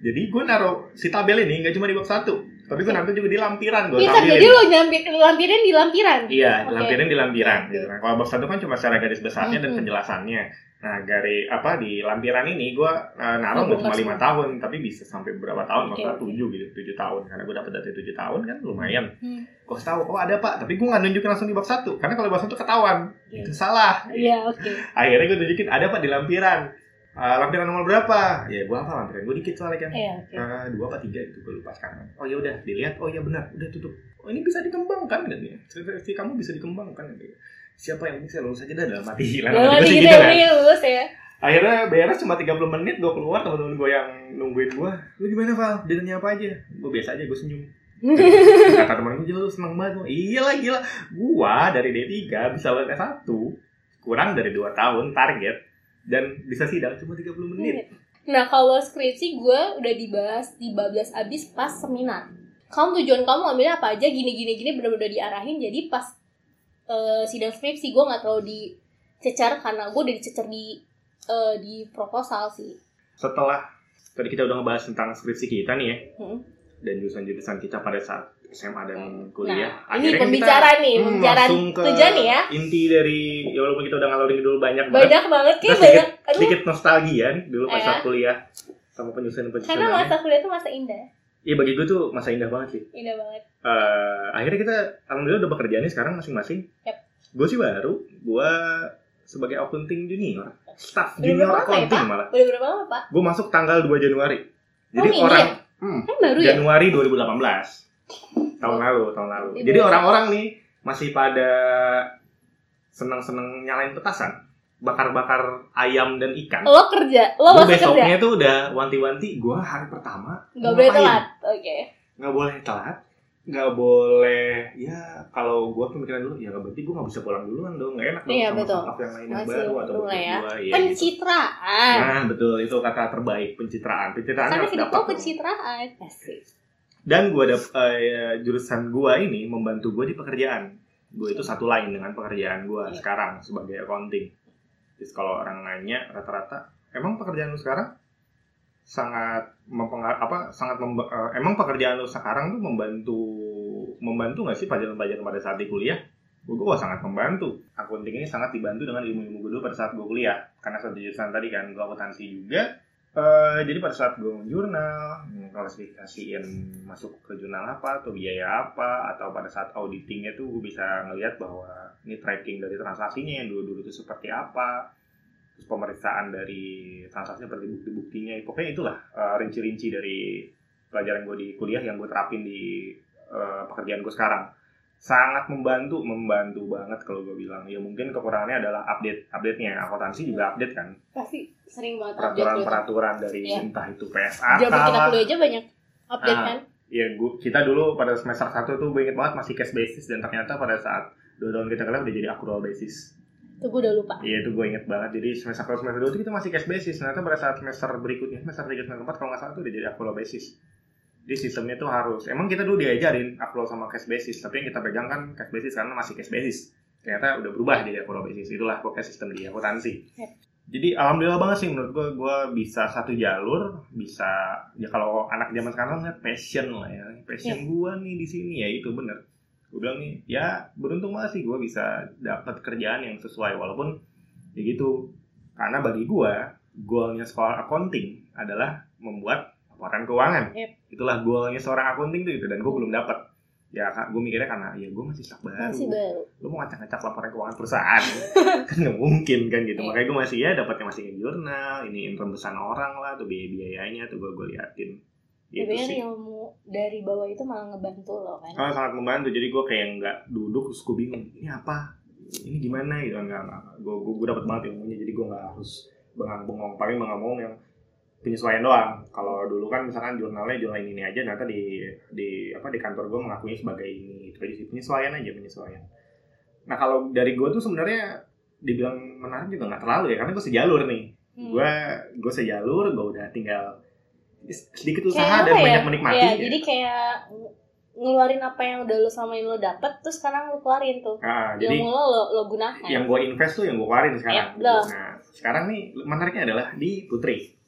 Jadi gue naruh si tabel ini nggak cuma di bab satu tapi gue naruh juga di lampiran gue Pintar, jadi lo nyampir, lampirin di lampiran. iya Oke. lampiran di lampiran gitu kan. Kalau bab satu kan cuma secara garis besarnya dan Mhm. penjelasannya. Nah dari apa di lampiran ini gue uh, naruh nggak cuma lima tahun tapi bisa sampai berapa tahun? Oke, maksudnya tujuh gitu tujuh tahun. Karena gue dapat data tujuh tahun kan lumayan. Hmm. gue tahu oh ada pak. Tapi gue nggak nunjukin langsung di bab satu. Karena kalau bab satu ketahuan. Iya. itu salah. Iya, oke. akhirnya gue tunjukin ada pak di lampiran Eh, lampiran nomor berapa? Ya gue apa lampiran. Gue dikit soalnya kan. Iya, oke. Eh, dua apa tiga itu gue lupa sekarang. Oh ya udah dilihat. Oh ya benar. Udah tutup. Oh ini bisa dikembangkan kan ya? Skripsi kamu bisa dikembangkan gitu. siapa yang bisa lulus aja dah dalam hati. Dalam Dalam hati gitu kan. ini lulus ya. akhirnya beres cuma 30 menit gue keluar teman-teman gue yang nungguin gue lu gimana Val? Ditanya apa aja? Gue biasa aja gue senyum. Kata temen gue lu seneng banget Gua, iya lah gila. Gua dari D3 bisa lulus S1 kurang dari 2 tahun target dan bisa sidang cuma 30 menit Nah, kalau skripsi gue udah dibahas di bablas abis pas seminar. Kamu tujuan kamu ambilnya apa aja gini gini gini bener-bener diarahin jadi pas eh, sidang skripsi gue nggak terlalu dicecar karena gue udah dicecar di eh, di proposal sih. setelah tadi kita udah ngebahas tentang skripsi kita nih ya Hmm. dan jurusan-jurusan kita pada saat SMA dan kuliah Nah, ini kan pembicaraan nih, hmm, pembicaraan tujuan nih ya. inti dari ya walaupun kita udah ngalorin dulu banyak banget Banyak banget kayak banyak. Aduh, sedikit nostalgia nih dulu pas Eh. saat kuliah sama karena penyusunan-penyusunannya masa kuliah tuh masa indah, iya bagi gue tuh masa indah banget sih indah banget. Eh, akhirnya kita alhamdulillah udah bekerja nih sekarang masing-masing Yap. gue sih baru gue sebagai accounting junior staff junior ya, accounting Pak? malah Udah berapa lama pak? gue masuk tanggal 2 Januari jadi Oh, orang ya? hmm, Kan baru ya? Januari 2018 tahun lalu tahun lalu Ini jadi orang-orang nih masih pada seneng-seneng nyalain petasan bakar-bakar ayam dan ikan Lo kerja, lo masih kerja. besoknya tuh udah wanti-wanti gue hari pertama Gak mau boleh telat. Oke. nggak boleh telat nggak boleh ya kalau gue pemikiran dulu ya berarti gue nggak bisa pulang duluan dong nggak enak dong Iya, sama betul. yang lain yang baru atau ya. iya, gitu. Pencitraan. nah betul itu kata terbaik pencitraan pencitraan Karena harus dapat pencitraan. Asik. Dan gue ada eh, jurusan gue ini membantu gue di pekerjaan. Gue itu satu lain dengan pekerjaan gue Iya. sekarang sebagai accounting. Terus kalau orang nanya rata-rata emang pekerjaan lu sekarang? Sangat mempengar apa sangat memba- eh, emang pekerjaan lu sekarang tuh membantu membantu nggak sih pelajaran-pelajaran pada saat di kuliah? Gue gue sangat membantu. Accounting ini sangat dibantu dengan ilmu-ilmu gue dulu pada saat gue kuliah. Karena satu jurusan tadi kan gue akuntansi juga Eh, jadi pada saat gue jurnal, klasifikasiin masuk ke jurnal apa atau biaya apa atau pada saat auditingnya tuh gue bisa ngelihat bahwa ini tracking dari transaksinya yang dulu-dulu itu seperti apa, terus pemeriksaan dari transaksinya berarti bukti-buktinya, pokoknya itulah eh, rinci-rinci dari pelajaran gue di kuliah yang gue terapin di eh, pekerjaan gue sekarang sangat membantu membantu banget kalau gue bilang ya mungkin kekurangannya adalah update update nya akuntansi juga update kan Pasti sering banget update gitu. peraturan-peraturan dari Iya. entah itu PSAK Zaman kita kuliah aja banyak update Ah. kan. Ya, gua, kita dulu pada semester 1 tuh gue inget banget masih cash basis dan ternyata pada saat dua tahun kita kuliah udah jadi accrual basis. Itu gue udah lupa. Iya itu gue inget banget. Jadi semester satu semester 2 tuh kita masih cash basis. Ternyata pada saat semester berikutnya, semester 3 semester 4 kalau nggak salah tuh udah jadi accrual basis. Jadi sistemnya tuh harus, emang kita dulu diajarin accrual sama cash basis, tapi yang kita pegang kan cash basis karena masih cash basis. Ternyata udah berubah jadi accrual basis. Itulah pokoknya sistem di akuntansi. Yep. Jadi alhamdulillah banget sih menurut gue, gue bisa satu jalur, bisa ya kalau anak zaman sekarang kan passion lah ya, passion gue nih di sini ya itu bener. Gue bilang nih, ya beruntung banget sih gue bisa dapat kerjaan yang sesuai walaupun ya gitu. Karena bagi gue, goalnya sekolah accounting adalah membuat laporan keuangan. Yep. Itulah goalnya seorang accounting tuh gitu dan gue belum dapat. Ya gue mikirnya karena ya gue masih stuck baru. Masih baru. Lu mau ngacak-ngacak laporan keuangan perusahaan kan nggak mungkin kan gitu. Iya. Makanya gue masih ya dapatnya masih in jurnal, ini rembesan orang lah tuh biaya-biayanya tuh gue gue liatin. Gitu Tapi kan sih. ilmu dari bawah itu malah ngebantu lo kan. Sangat sangat membantu. Jadi gue kayak nggak duduk terus gue bingung ini apa, ini gimana gitu enggak. Gue gue, gue dapat banget ilmunya. Jadi gue nggak harus bengang-bengong paling bengang-bengong yang penyesuaian doang. Kalau dulu kan misalkan jurnalnya jurnal ini aja, nanti di di apa di kantor gue mengakuinya sebagai ini. Itu aja sih penyesuaian aja penyesuaian. Nah kalau dari gue tuh sebenarnya dibilang menarik juga nggak terlalu ya karena gue sejalur nih. Hmm. Gue gue sejalur, gue udah tinggal sedikit usaha dan ya? banyak menikmati. Iya, jadi kayak ng- ngeluarin apa yang udah lo sama lo dapet terus sekarang lo keluarin tuh. Nah, jadi Ilmu lo lo, lo gunakan. yang gue invest tuh yang gue keluarin sekarang. Ya, nah, sekarang nih menariknya adalah di Putri.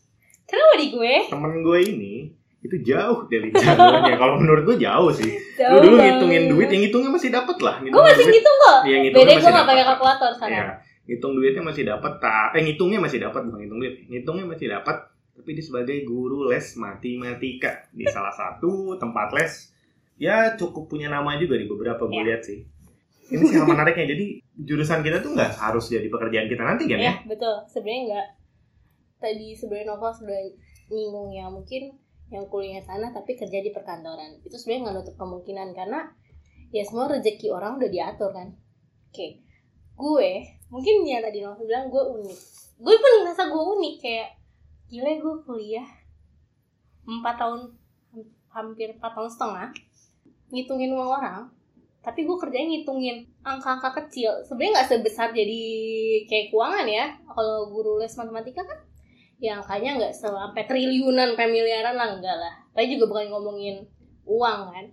Kenapa di gue? Temen gue ini itu jauh dari jalurnya. Kalau menurut gue jauh sih. Jauh Lu dulu ngitungin duit, yang ngitungnya masih dapat lah. Gue masih ngitung kok. Iya, Beda gue masih gak dapet. pakai kalkulator sekarang. Iya, ngitung duitnya masih dapat. Eh ngitungnya masih dapat bukan ngitung duit. Ngitungnya masih dapat. Tapi dia sebagai guru les matematika di salah satu tempat les. Ya cukup punya nama juga di beberapa gue Iya. lihat sih. Ini sih hal menariknya. Jadi jurusan kita tuh nggak harus jadi pekerjaan kita nanti kan ya? Iya betul. Sebenarnya enggak. Tadi sebenarnya novel sudah nyinggung ya mungkin yang kuliah sana tapi kerja di perkantoran itu sebenarnya nggak nutup kemungkinan karena ya semua rezeki orang udah diatur kan. Oke, gue mungkin ya tadi novel bilang gue unik. Gue pun ngerasa gue unik kayak gila gue kuliah empat tahun hampir empat tahun setengah ngitungin uang orang tapi gue kerjanya ngitungin angka-angka kecil sebenarnya nggak sebesar jadi kayak keuangan ya kalau guru les matematika kan ya angkanya nggak sampai triliunan sampai miliaran lah enggak lah. Tapi juga bukan ngomongin uang kan.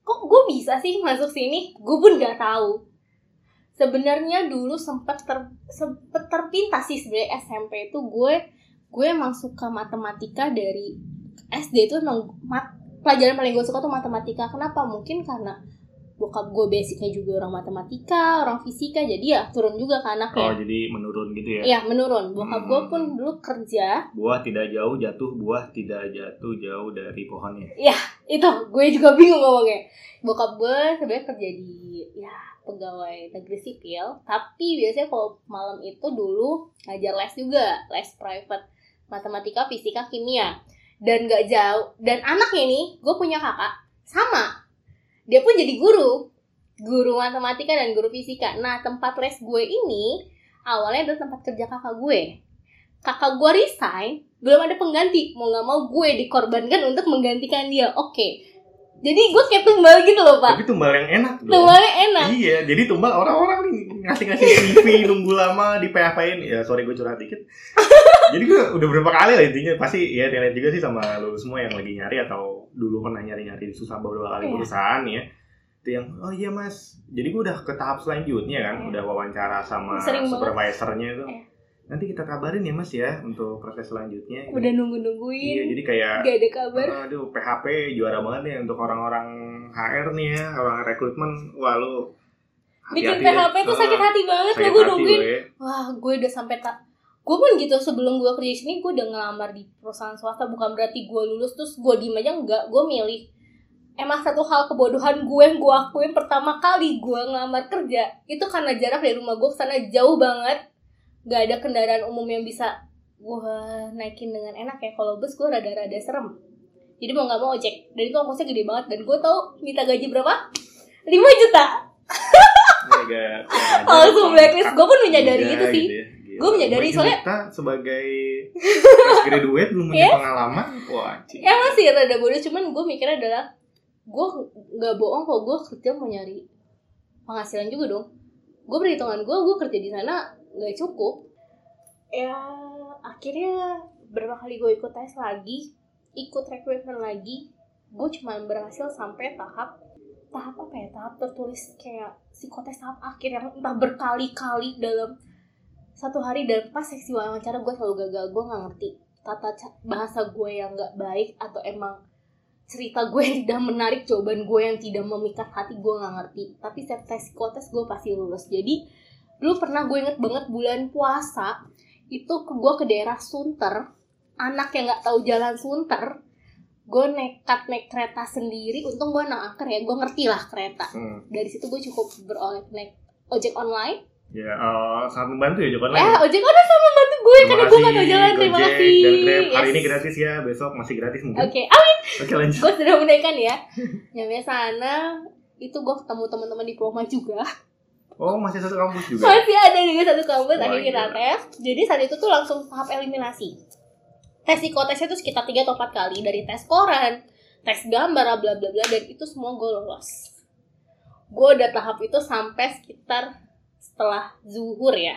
Kok gue bisa sih masuk sini? Gue pun nggak tahu. Sebenarnya dulu sempat ter sempet terpintas sih sebenarnya SMP itu gue gue emang suka matematika dari SD itu emang mat, pelajaran paling gue suka tuh matematika. Kenapa? Mungkin karena bokap gue basicnya juga orang matematika orang fisika jadi ya turun juga ke Oh anaknya jadi menurun gitu ya? Iya menurun. Bokap Hmm. gue pun dulu kerja. Buah tidak jauh jatuh, buah tidak jatuh jauh dari pohonnya. Itu gue juga bingung ngomongnya. Bokap gue sebenarnya kerja di ya pegawai negeri sipil. Tapi biasanya kalau malam itu dulu ngajar les juga, les private matematika, fisika, kimia. Dan gak jauh. Dan anaknya nih, gue punya kakak sama. Dia pun jadi guru, guru matematika dan guru fisika. Nah tempat les gue ini awalnya adalah tempat kerja kakak gue. Kakak gue resign, belum ada pengganti. Mau nggak mau gue dikorbankan untuk menggantikan dia. Oke. Jadi gue kayak tumbal gitu loh pak. Tapi tumbal yang enak dong. Tumbalnya enak. Iya, jadi tumbal orang-orang nih ngasih-ngasih CV nunggu lama di PHP-in. Ya sorry gue curhat dikit. jadi gue udah berapa kali lah intinya pasti ya relate juga sih sama lu semua yang lagi nyari atau dulu pernah nyari-nyari susah beberapa kali Iya. perusahaan ya. Itu yang oh iya mas. Jadi gue udah ke tahap selanjutnya kan, Iya. udah wawancara sama Sering supervisornya itu. Iya. Nanti kita kabarin ya mas ya untuk proses selanjutnya. Udah Iya, nunggu-nungguin. jadi kayak Gak ada kabar. Aduh, PHP juara banget nih untuk orang-orang HR nih ya, orang rekrutmen. Wah, lu Bikin hati-hati ya. PHP tuh sakit hati banget sakit loh gue nungguin. Wah, gue udah sampai tak gue pun gitu sebelum gue kerja di sini gue udah ngelamar di perusahaan swasta. Bukan berarti gue lulus terus gue diem aja enggak. Gue milih. Emang satu hal kebodohan gue yang gue akuin pertama kali gue ngelamar kerja itu karena jarak dari rumah gue ke sana jauh banget. Gak ada kendaraan umum yang bisa gue naikin dengan enak ya. Kalau bus gue rada-rada serem. Jadi mau nggak mau ojek. Dan itu ongkosnya gede banget. Dan gue tau minta gaji berapa? 5 juta Ajar. langsung blacklist gue pun menyadari Iya, itu sih gitu ya. Gue menyadari, soalnya- kita sebagai fresh graduate belum punya Iya. pengalaman. Wah, cik. ya masih rada bodoh cuman gue mikirnya adalah gue nggak bohong kalau gue kerja mau nyari penghasilan juga dong gue perhitungan gue gue kerja di sana nggak cukup ya akhirnya berapa kali gue ikut tes lagi ikut recruitment lagi gue cuma berhasil sampai tahap tahap apa ya? Tahap tertulis kayak psikotes tahap akhir yang entah berkali-kali dalam satu hari dan pas seksi wawancara gue selalu gagal. Gue nggak ngerti tata bahasa gue yang nggak baik atau emang cerita gue yang tidak menarik jawaban gue yang tidak memikat hati gue nggak ngerti. Tapi setiap tes psikotes gue pasti lulus. Jadi dulu pernah gue inget banget bulan puasa itu ke gue ke daerah Sunter. Anak yang nggak tahu jalan Sunter gue nekat naik kereta sendiri untung gue anak angker ya gue ngerti lah kereta Hmm. dari situ gue cukup beroleh naik ojek online Ya, eh, sangat membantu ya Joko eh ojek online sama membantu gue karena gue gak tau jalan terima kasih dan Grab. Hari Yes. ini gratis ya, besok masih gratis mungkin. oke amin Oke lanjut. gue sudah menaikkan ya nyampe sana itu gue ketemu teman-teman diploma juga Oh, masih satu kampus juga. masih ada juga satu kampus Wah, akhirnya kita gila. tes jadi saat itu tuh langsung tahap eliminasi tes psikotesnya tuh sekitar 3 atau 4 kali dari tes koran tes gambar bla bla bla dan itu semua gue lolos gue udah tahap itu sampai sekitar setelah zuhur ya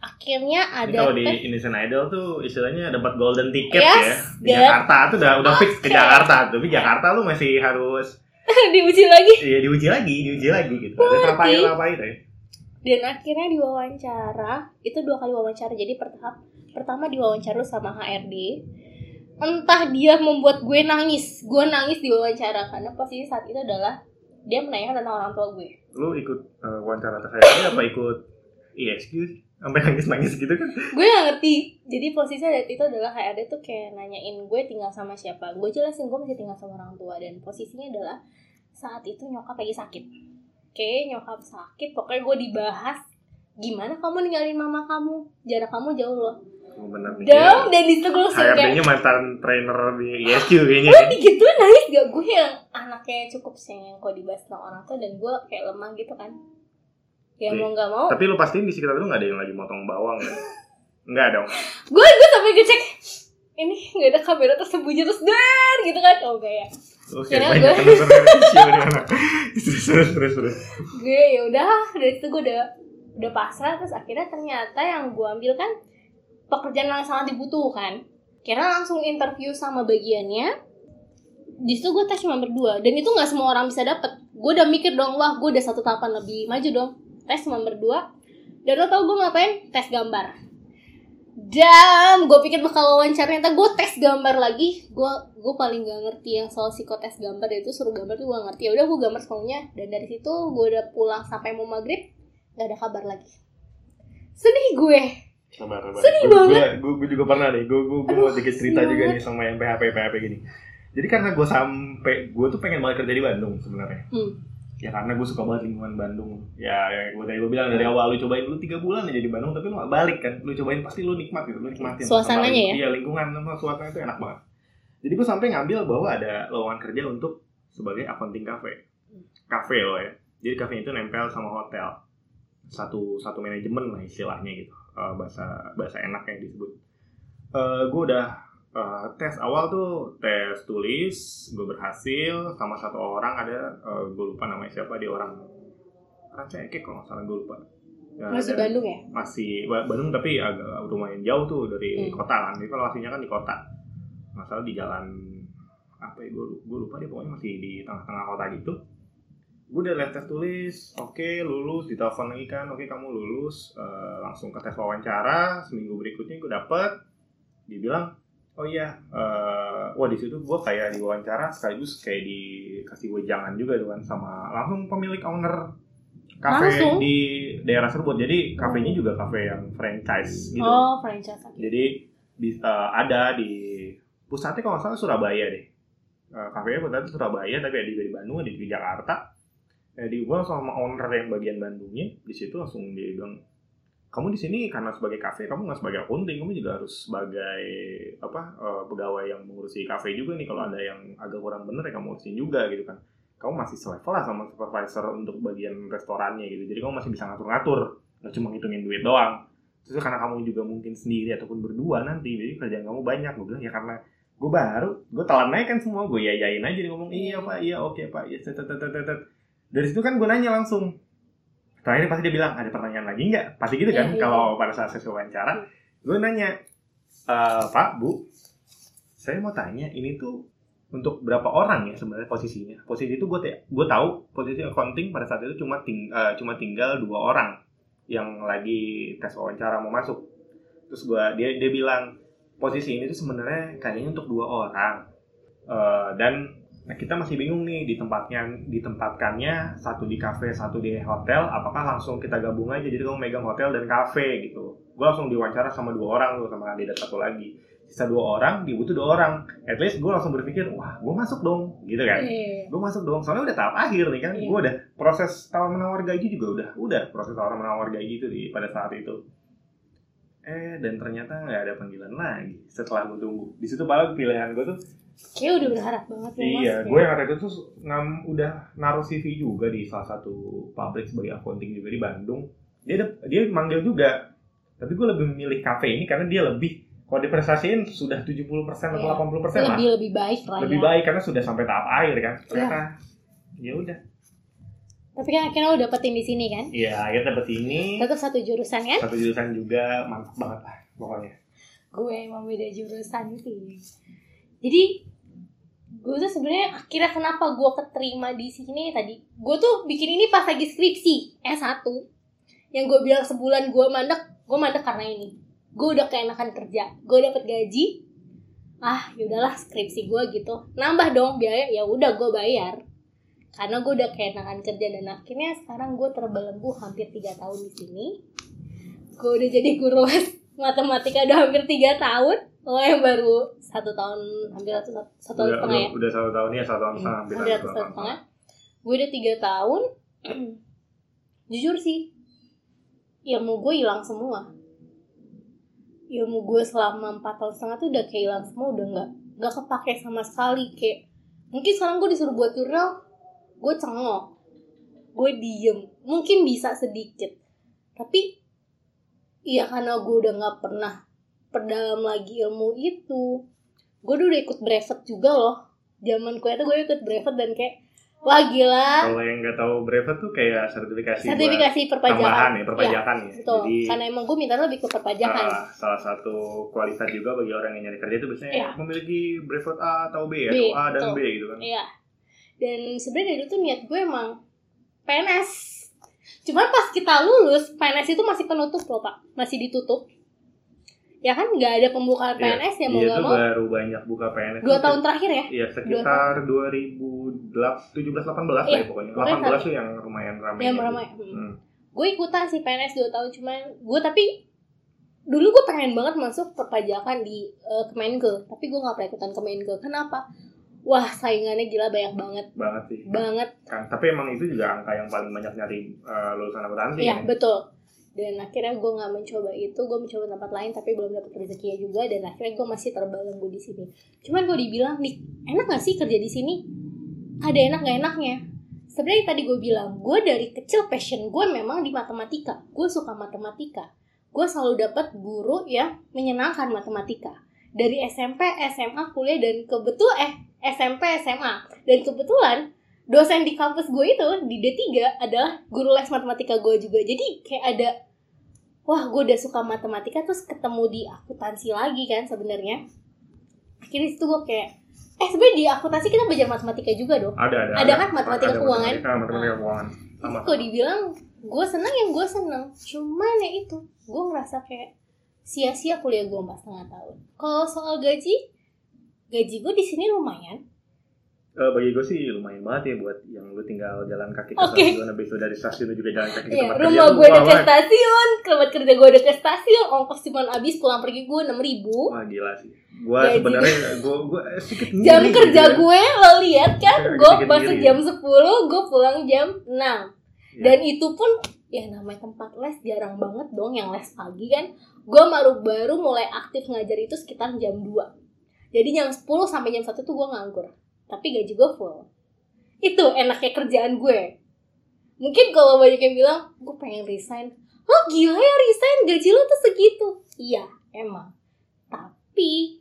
akhirnya ada kalau di Indonesian Idol tuh istilahnya dapat golden ticket Yes, ya. Di Jakarta tuh udah udah fix ke. Jakarta, tapi Jakarta lu masih harus diuji lagi ya diuji lagi, diuji lagi gitu. Ada tapai ya. dan akhirnya diwawancara itu dua kali wawancara jadi pertahap pertama diwawancara sama HRD entah dia membuat gue nangis. Gue nangis di wawancara karena posisi saat itu adalah dia menanyakan tentang orang tua gue. Lu ikut eh, wawancara HRD apa ikut ISQ sih? sampai nangis-nangis gitu kan? gue gak ngerti. Jadi posisi saat itu adalah HRD tuh kayak nanyain gue tinggal sama siapa. Gue jelasin gue masih tinggal sama orang tua. Dan posisinya adalah saat itu nyokap lagi sakit. Oke nyokap sakit pokoknya gue dibahas gimana kamu ninggalin mama kamu? Jarak kamu jauh loh Bener nih. dong dan itu gue langsung kayak HRD-nya mantan trainer di ISQ kayaknya. gue digituin nangis gak gue yang anaknya cukup sayang kalau dibahas tentang orang tua dan gue kayak lemah gitu kan ya mau nggak mau Tapi lu pastiin di sekitar lu gak ada yang lagi motong bawang kan? Enggak dong. gue gue sampai ngecek ini nggak ada kamera tersembunyi terus dan gitu kan oh enggak ya Oke, banyak. Terus terus terus terus. gue ya udah dari situ gue udah udah pasrah terus akhirnya ternyata yang gue ambil kan pekerjaan yang sangat dibutuhkan. Kira langsung interview sama bagiannya di situ gue tes cuma berdua. Dan itu nggak semua orang bisa dapet. Gue udah mikir dong wah gue udah satu tahapan lebih maju dong. Tes cuma berdua. Dan lo tau gue ngapain? Tes gambar. Dan gue pikir bakal wawancara ternyata gue tes gambar lagi. Gue gue paling gak ngerti yang soal psikotes gambar itu suruh gambar tuh gue ngerti. Ya udah gue gambar semaunya dan dari situ gue udah pulang sampai mau maghrib nggak ada kabar lagi. Sedih gue Sabar, sabar. Sedih banget. Gue, gue juga pernah nih. Gue, gue, gue mau dikit cerita juga banget. nih sama yang PHP PHP gini. Jadi karena gue sampai, gue tuh pengen banget kerja di Bandung sebenarnya. hmm. Ya karena gue suka banget lingkungan Bandung. Ya, ya gue tadi gue bilang dari awal lu cobain lu tiga bulan aja di Bandung, tapi lu gak balik kan. Lu cobain pasti lu nikmat gitu, lu nikmatin. Suasananya ya? Iya lingkungan sama suasananya itu enak banget. Jadi gue sampai ngambil bahwa ada lowongan kerja untuk sebagai accounting cafe. Cafe loh ya. Jadi cafe itu nempel sama hotel. Satu satu manajemen lah istilahnya gitu. Eh, bahasa bahasa enaknya disebut. Eh gue udah eh, tes awal tuh tes tulis, gue berhasil sama satu orang ada gue lupa namanya siapa dia orang Rancaikek kalau nggak salah gue lupa. Ya, masih Bandung ya masih Ba- Bandung tapi agak lumayan jauh tuh dari Hmm. kota kan jadi kalau aslinya kan di kota masalah di jalan apa ya gue gue lupa dia pokoknya masih di tengah-tengah kota gitu gue udah lihat tes tulis oke lulus ditelepon lagi kan oke kamu lulus Eh, langsung ke tes wawancara seminggu berikutnya gue dapet dibilang oh iya eh, wah di situ gue kayak diwawancara sekaligus kayak dikasih wejangan juga tuh kan sama langsung pemilik owner kafe Langsung? di daerah tersebut jadi kafenya juga kafe yang franchise gitu oh franchise oke. jadi di- eh, ada di pusatnya kalau nggak salah Surabaya deh. Uh, kafenya pusatnya Surabaya tapi ada juga di Bandung, ada di Jakarta. Jadi gue sama owner yang bagian Bandungnya di situ langsung dia bilang kamu di sini karena sebagai kafe kamu nggak sebagai accounting kamu juga harus sebagai apa eh, pegawai yang mengurusi kafe juga nih. Kalau ada yang agak kurang bener ya kamu urusin juga gitu kan. Kamu masih selevel lah sama supervisor untuk bagian restorannya gitu. Jadi kamu masih bisa ngatur-ngatur nggak cuma ngitungin duit doang. Terus karena kamu juga mungkin sendiri ataupun berdua nanti jadi kerjaan kamu banyak gue bilang ya karena gue baru gue telan aja kan semua gue yayain aja dia ngomong iya pak iya oke pak iya tet, dari situ kan gue nanya langsung. Terakhir pasti dia bilang ada pertanyaan lagi nggak? Pasti gitu kan Iya, iya. kalau pada saat sesi wawancara. Gue nanya "Eh, pak bu saya mau tanya ini tuh untuk berapa orang ya sebenarnya posisinya? Posisi itu gue gue tahu posisi accounting pada saat itu cuma ting eh, cuma tinggal dua orang yang lagi tes wawancara mau masuk. Terus gue dia dia bilang posisi ini tuh sebenarnya kayaknya untuk dua orang. Eh, dan nah, kita masih bingung nih di tempatnya ditempatkannya satu di kafe satu di hotel apakah langsung kita gabung aja? Jadi kamu megang hotel dan kafe gitu. Gue langsung diwawancara sama dua orang tuh sama kandidat satu lagi. Sisa dua orang dibutuh dua orang. At least gue langsung berpikir wah gue masuk dong gitu kan. Iya. gue masuk dong. Soalnya udah tahap akhir nih kan. Iya. gue udah proses tawar menawar gaji juga udah udah proses tawar menawar gaji itu di pada saat itu. Eh dan ternyata nggak ada panggilan lagi setelah gue tunggu. Di situ paling pilihan gue tuh Kayak udah berharap banget ya, iya Mas. gue yang waktu itu tuh ngam, udah naruh CV juga di salah satu pabrik sebagai accounting juga di Bandung dia ada- dia manggil juga tapi gue lebih memilih kafe ini karena dia lebih kalau diprestasiin sudah 70% atau Iya. 80% lah lebih lebih baik lah lebih ya. baik karena sudah sampai tahap akhir kan ternyata ya udah Tapi kan akhirnya lo dapetin di sini kan. Iya, akhirnya dapet ini Tetap satu jurusan kan? satu jurusan juga mantap banget lah pokoknya. Gue emang beda jurusan sih. Jadi gue tuh sebenarnya akhirnya kenapa gue keterima di sini tadi. Gue tuh bikin ini pas lagi skripsi S1 yang gue bilang sebulan gue mandek gue mandek karena ini. Gue udah keenakan kerja gue dapet gaji. Ah yaudahlah skripsi gue gitu. Nambah dong biaya ya udah gue bayar. Karena gue udah keenakan kerja dan akhirnya sekarang gue terbelenggu hampir tiga tahun di sini. Gue udah jadi guru matematika udah hampir tiga tahun. Lo yang baru satu tahun hampir satu, satu tahun Udah, setengah udah, ya? udah satu tahun ya satu tahun setengah hampir hampir satu satu tahun setengah. Gue udah tiga tahun. Jujur sih ilmu gue hilang semua. Ilmu gue selama empat tahun setengah tuh udah kayak hilang semua udah nggak nggak kepake sama sekali. Kayak mungkin sekarang gue disuruh buat jurnal gue cengok. Gue diem. Mungkin bisa sedikit. Tapi iya karena gue udah nggak pernah perdalam lagi ilmu itu gue udah ikut brevet juga loh zaman kuliah tuh gue ikut brevet dan kayak wah gila Kalau yang nggak tahu brevet tuh kayak sertifikasi, sertifikasi perpajakan tambahan ya, perpajakan ya. betul Jadi karena emang gue minta lebih ke perpajakan ah, salah satu kualitas juga bagi orang yang nyari kerja itu biasanya Iya. memiliki brevet A atau B, B, atau A dan betul. B gitu kan. Iya. Dan sebenarnya itu niat gue emang PNS. Cuman pas kita lulus, PNS itu masih penutup loh pak, masih ditutup. Ya kan nggak ada pembukaan Iya, PNS ya mau Iya nggak mau. baru banyak buka PNS. Dua tahun terakhir ya. Iya sekitar 2017 18 lah Iya, ya pokoknya. 18 saat- tuh yang lumayan ramai. Yang gitu. ramai. Hmm. Hmm. Gue ikutan sih PNS 2 tahun cuman gue tapi dulu gue pengen banget masuk perpajakan di eh, Kemenke, tapi gue nggak pernah ikutan Kemenke. Kenapa? Wah saingannya gila banyak banget, Banget sih. banget. Kan, tapi emang itu juga angka yang paling banyak nyari eh, lulusan akuntansi. Iya ya. betul. Dan akhirnya gue nggak mencoba itu, gue mencoba tempat lain tapi belum dapet rezekinya juga dan akhirnya gue masih terbelenggu di sini. Cuman gue dibilang nih enak gak sih kerja di sini? Ada enak gak enaknya? Sebenarnya tadi gue bilang gue dari kecil passion gue memang di matematika. Gue suka matematika. Gue selalu dapat guru yang menyenangkan matematika. Dari SMP, SMA, kuliah dan kebetul eh SMP, SMA dan kebetulan dosen di kampus gue itu di D3 adalah guru les matematika gue juga jadi kayak ada wah gue udah suka matematika terus ketemu di akuntansi lagi kan sebenarnya akhirnya situ gue kayak eh sebenarnya di akuntansi kita belajar matematika juga dong Ada ada. Ada kan matematika Ada keuangan? Matematika, matematika keuangan. Sama. itu kok dibilang gue seneng yang gue seneng cuman ya itu gue ngerasa kayak sia-sia kuliah gue empat setengah tahun kalau soal gaji gaji gue di sini lumayan Eh, bagi gue sih lumayan banget ya buat yang lu tinggal jalan kaki ke Oke. stasiun habis itu dari stasiun lu juga jalan kaki ke Iya, tempat rumah kerja gue deket wah, stasiun, tempat kerja gue deket stasiun, ongkos cuma habis pulang pergi gue enam ribu. Wah gila sih. Gaji. sebenarnya gua eh, sedikit Jam kerja gitu ya. gue lo lihat kan, gue masuk jam 10, gue pulang jam 6 Iya. Dan itu pun ya namanya tempat les jarang banget dong yang les pagi kan. Gue baru baru mulai aktif ngajar itu sekitar jam 2 Jadi jam 10 sampai jam 1 tuh gue nganggur. Tapi gaji gue full. Itu enaknya kerjaan gue. Mungkin kalau banyak yang bilang, gue pengen resign. Lo gila ya resign, gaji lo tuh segitu. Iya, emang. Tapi,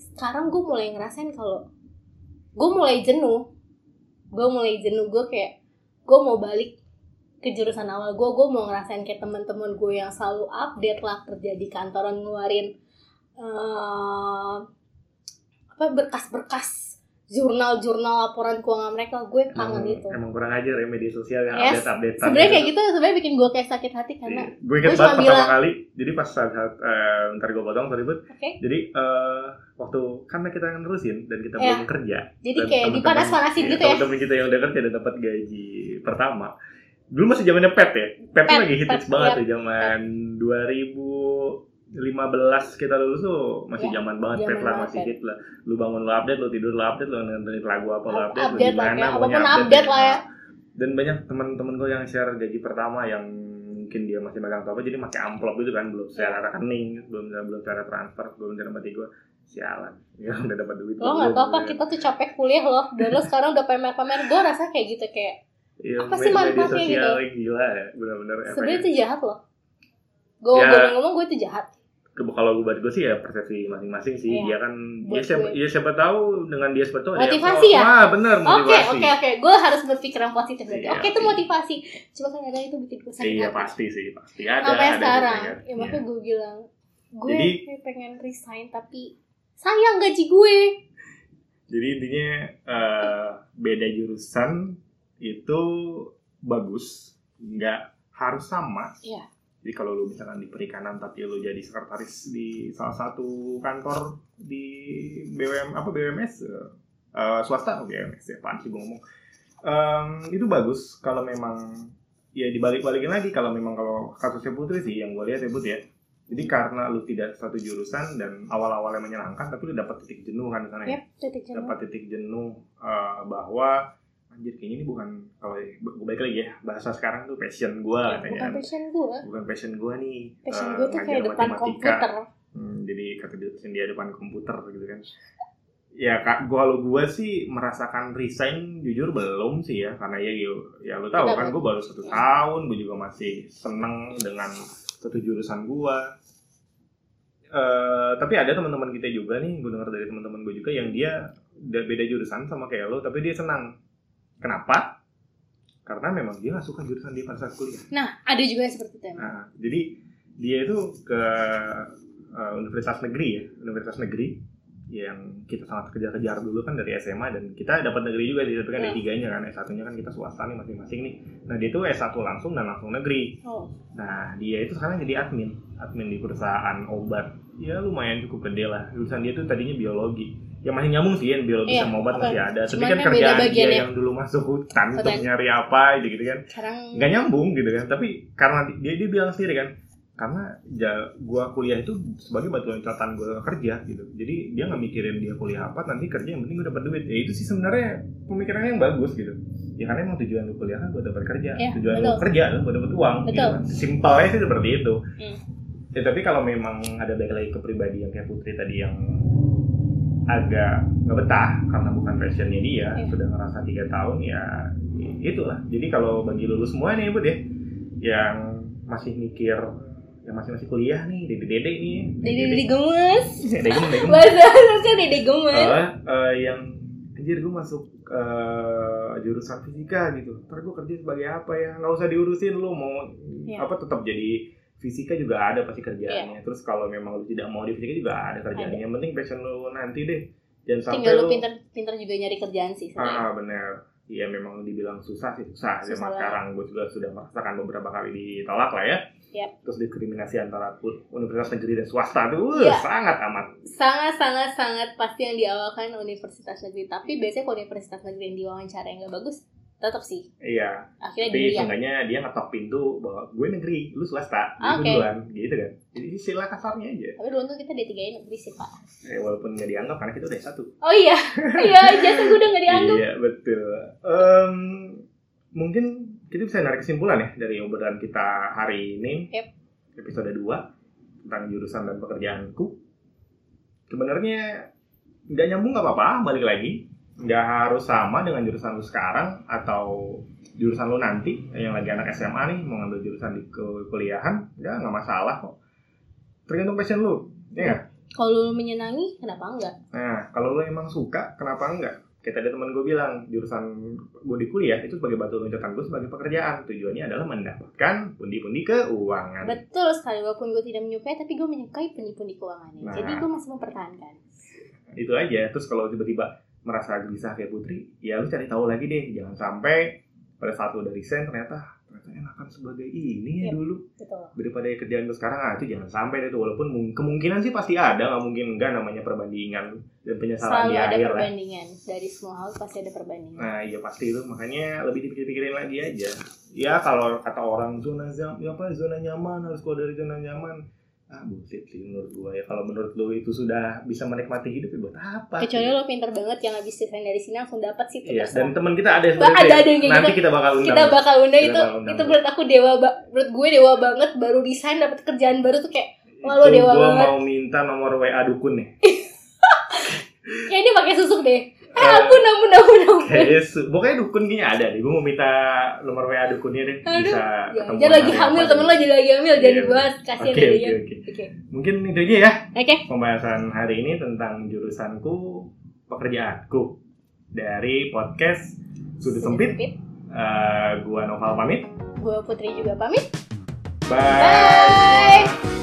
sekarang gue mulai ngerasain kalau gue mulai jenuh. Gue mulai jenuh, gue kayak, gue mau balik ke jurusan awal gue, gue mau ngerasain kayak teman-teman gue yang selalu update lah kerja di kantoran ngeluarin eh, apa berkas-berkas jurnal-jurnal laporan keuangan mereka gue kangen hmm, itu emang kurang aja ya media sosial yang yes. update update sebenarnya kayak gitu. gitu sebenarnya bikin gue kayak sakit hati karena jadi, gue inget banget pertama bilang, kali jadi pas saat, saat uh, ntar gue potong sorry but okay. jadi uh, waktu karena kita nerusin dan kita yeah. belum kerja jadi kayak dipanas-panasin iya, gitu ya temen kita yang udah kerja dan dapat gaji pertama dulu masih zamannya pet ya pet, pet lagi hits banget ya zaman ribu. 15 kita lulus tuh masih ya, zaman banget Petra masih hit lah. Lu bangun lu update, lu tidur lu update, lu nontonin lagu apa lu update, update lu gimana ya. mana punya update, update lah ya. Dan banyak teman-teman gue yang share gaji pertama yang mungkin dia masih megang apa jadi masih amplop gitu kan belum secara rekening belum belum secara transfer belum secara mati gue sialan. Ya udah dapat duit. Lo nggak apa-apa iya. kita tuh capek kuliah loh. Dan lo sekarang udah pamer-pamer gue rasa kayak gitu kayak ya, apa sih manfaatnya gitu? gila ya benar-benar sebenarnya itu jahat loh gue Ya. gue ngomong gue itu jahat Kalau buat gue sih ya persepsi masing-masing sih. Iya. Dia kan, Buat ya siapa, gue. ya siapa tahu dengan dia seperti itu. Motivasi ya? Ah, benar oke motivasi. oke oke gue harus berpikiran positif berarti Iya, oke itu iya. motivasi cuma kan kadang itu bikin gue sakit Iya hati. pasti sih, pasti ada. sampai ada sekarang kan. ya makanya gue bilang gue Jadi- pengen resign tapi sayang gaji gue Jadi intinya eh, beda jurusan itu bagus, nggak harus sama. Iya. Jadi kalau lu misalkan di perikanan tapi lu jadi sekretaris di salah satu kantor di BUM apa BUMS eh, eh, swasta atau BUMS ya, sih gue ngomong. Em, itu bagus kalau memang ya dibalik-balikin lagi kalau memang kalau kasusnya Putri sih yang gue lihat ya Put ya. Jadi karena lu tidak satu jurusan dan awal-awalnya menyenangkan tapi lu dapat titik jenuh kan di sana ya Yap, titik jenuh. dapat titik jenuh eh, bahwa anjir kayaknya ini bukan kalau gue balik lagi ya bahasa sekarang tuh passion gue Ya, katanya. bukan passion gue bukan passion gue nih passion eh, gue tuh kayak depan komputer. Hmm, jadi kata dosen dia depan komputer gitu kan. Ya kak gua kalau gue sih merasakan resign jujur belum sih ya karena ya ya, ya lu tahu Kenapa? kan gue baru satu tahun gue juga masih seneng dengan satu jurusan gue Eh, tapi ada teman-teman kita juga nih gue dengar dari teman-teman gue juga yang dia beda jurusan sama kayak lo tapi dia senang kenapa karena memang dia nggak suka jurusan dia pada saat kuliah nah ada juga yang seperti itu. Nah, jadi dia itu ke uh, universitas negeri ya, universitas negeri yang kita sangat kejar-kejar dulu kan dari SMA dan kita dapat negeri juga di kan Ya. D3-nya kan S1-nya kan kita swasta nih masing-masing nih. Nah, dia itu S1 langsung dan langsung negeri. oh Nah, dia itu sekarang jadi admin, admin di perusahaan obat. Ya lumayan cukup gede lah. Jurusan dia tuh tadinya biologi. Ya masih nyambung sih ya biologi Iya, sama obat masih ada. Tapi kan kan kerjaan dia bagiannya. yang dulu masuk hutan untuk nyari apa gitu kan sekarang nggak nyambung gitu kan tapi karena di- dia dia bilang sendiri kan karena ja, gua kuliah itu sebagai batu loncatan gua kerja gitu jadi dia nggak mikirin dia kuliah apa nanti kerja yang penting gua dapat duit ya itu sih sebenarnya pemikirannya yang bagus gitu ya karena emang tujuan lu kuliah kan buat dapat kerja Iya, tujuan lu betul. kerja adalah buat dapat uang gitu Betul. kan simpelnya sih seperti itu Hmm. ya tapi kalau memang ada balik lagi ke pribadi yang kayak Putri tadi yang agak nggak betah karena bukan passionnya dia Iya. sudah ngerasa tiga tahun ya itulah. Jadi kalau bagi lulus semua nih Bud ya yang masih mikir yang masih masih kuliah nih dede dede nih dede dede gemes. Dede gemes dede gemes. Bahasa harusnya dede gemes. Eh, yang anjir gue masuk eh, jurusan fisika gitu. Ntar gue kerja sebagai apa ya? Nggak usah diurusin lu mau Iya. apa tetap jadi fisika juga ada pasti kerjaannya. Terus kalau memang lu tidak mau di fisika juga ada kerjaannya. Yang penting passion lu nanti deh. Jangan sampai tinggal lu lu pinter pinter juga nyari kerjaan sih sebenarnya. Ah benar Iya memang dibilang susah sih. Susah. Susah zaman banget. sekarang gue juga sudah merasakan beberapa kali ditolak lah ya. Yap. terus diskriminasi antara universitas negeri dan swasta. Tuh uh, Iya. sangat amat. Sangat sangat sangat pasti yang diawalkan universitas negeri. Tapi biasanya kalau universitas negeri yang diwawancara yang gak bagus tetap sih. Iya. Akhirnya tapi seenggaknya dia ngetok pintu bahwa gue negeri lu swasta jadi Oke. duluan gitu kan. Jadi sila kasarnya aja. Tapi dulu tuh kita D3 in negeri sih pak. Eh, walaupun nggak dianggap karena kita udah satu. Oh iya. Iya jasa gue udah gak dianggap. Iya betul. Em, mungkin kita bisa narik kesimpulan ya dari obrolan kita hari ini. Yep. episode 2 tentang jurusan dan pekerjaanku. Sebenarnya nggak nyambung nggak apa-apa balik lagi nggak harus sama dengan jurusan lu sekarang atau jurusan lu nanti yang lagi anak SMA nih mau ngambil jurusan di ku- kuliahan ya nggak masalah kok tergantung passion lu ya nggak? kalau lu menyenangi kenapa enggak Nah, kalau lo emang suka, kenapa enggak? Kayak tadi teman gue bilang, jurusan gue di kuliah itu sebagai batu loncatan gue sebagai pekerjaan. Tujuannya adalah mendapatkan pundi-pundi keuangan. betul sekali walaupun gue tidak menyukai tapi gue menyukai pundi-pundi keuangannya Nah. jadi gue masih mempertahankan Itu aja. Terus kalau tiba-tiba merasa gelisah kayak Putri, ya lu cari tahu lagi deh. Jangan sampai pada saat lu udah resign ternyata ternyata enakan sebagai ini ya Yep. dulu Betul. daripada kerjaan lu sekarang ah itu jangan sampai deh tuh walaupun mung- kemungkinan sih pasti ada nggak mungkin enggak namanya perbandingan dan penyesalan Selalu di ada akhir lah perbandingan dari semua hal pasti ada perbandingan. nah iya pasti itu makanya lebih dipikir-pikirin lagi aja ya kalau kata orang zona ya apa zona nyaman harus keluar dari zona nyaman ah bullshit sih menurut gua ya kalau menurut lu itu sudah bisa menikmati hidup ya buat apa Kecuali gitu? lo pinter banget yang habis desain dari sini langsung dapat sih Iya, dan teman kita ada yang ada- ada yang nanti gitu. kita bakal undang kita bakal undang Kita itu bakal undang. itu menurut aku dewa menurut gue dewa banget baru desain dapat kerjaan baru tuh kayak wah, lo Itu dewa gua banget. mau minta nomor WA dukun nih kayak ini pakai susuk deh Eh. ampun ampun ampun ampun Kayaknya su- pokoknya dukun kayaknya ada deh. Gue mau minta nomor WA dukunnya deh. Aduh, Bisa Ya, ketemu dia lagi hamil apa temen lo jadi lagi hamil jadi iya. bahas kasihan oke, dia oke. oke Mungkin itu aja ya oke pembahasan hari ini tentang jurusanku pekerjaanku dari podcast Sudut Sempit. Eh, gua Noval pamit. gue putri juga pamit Bye. bye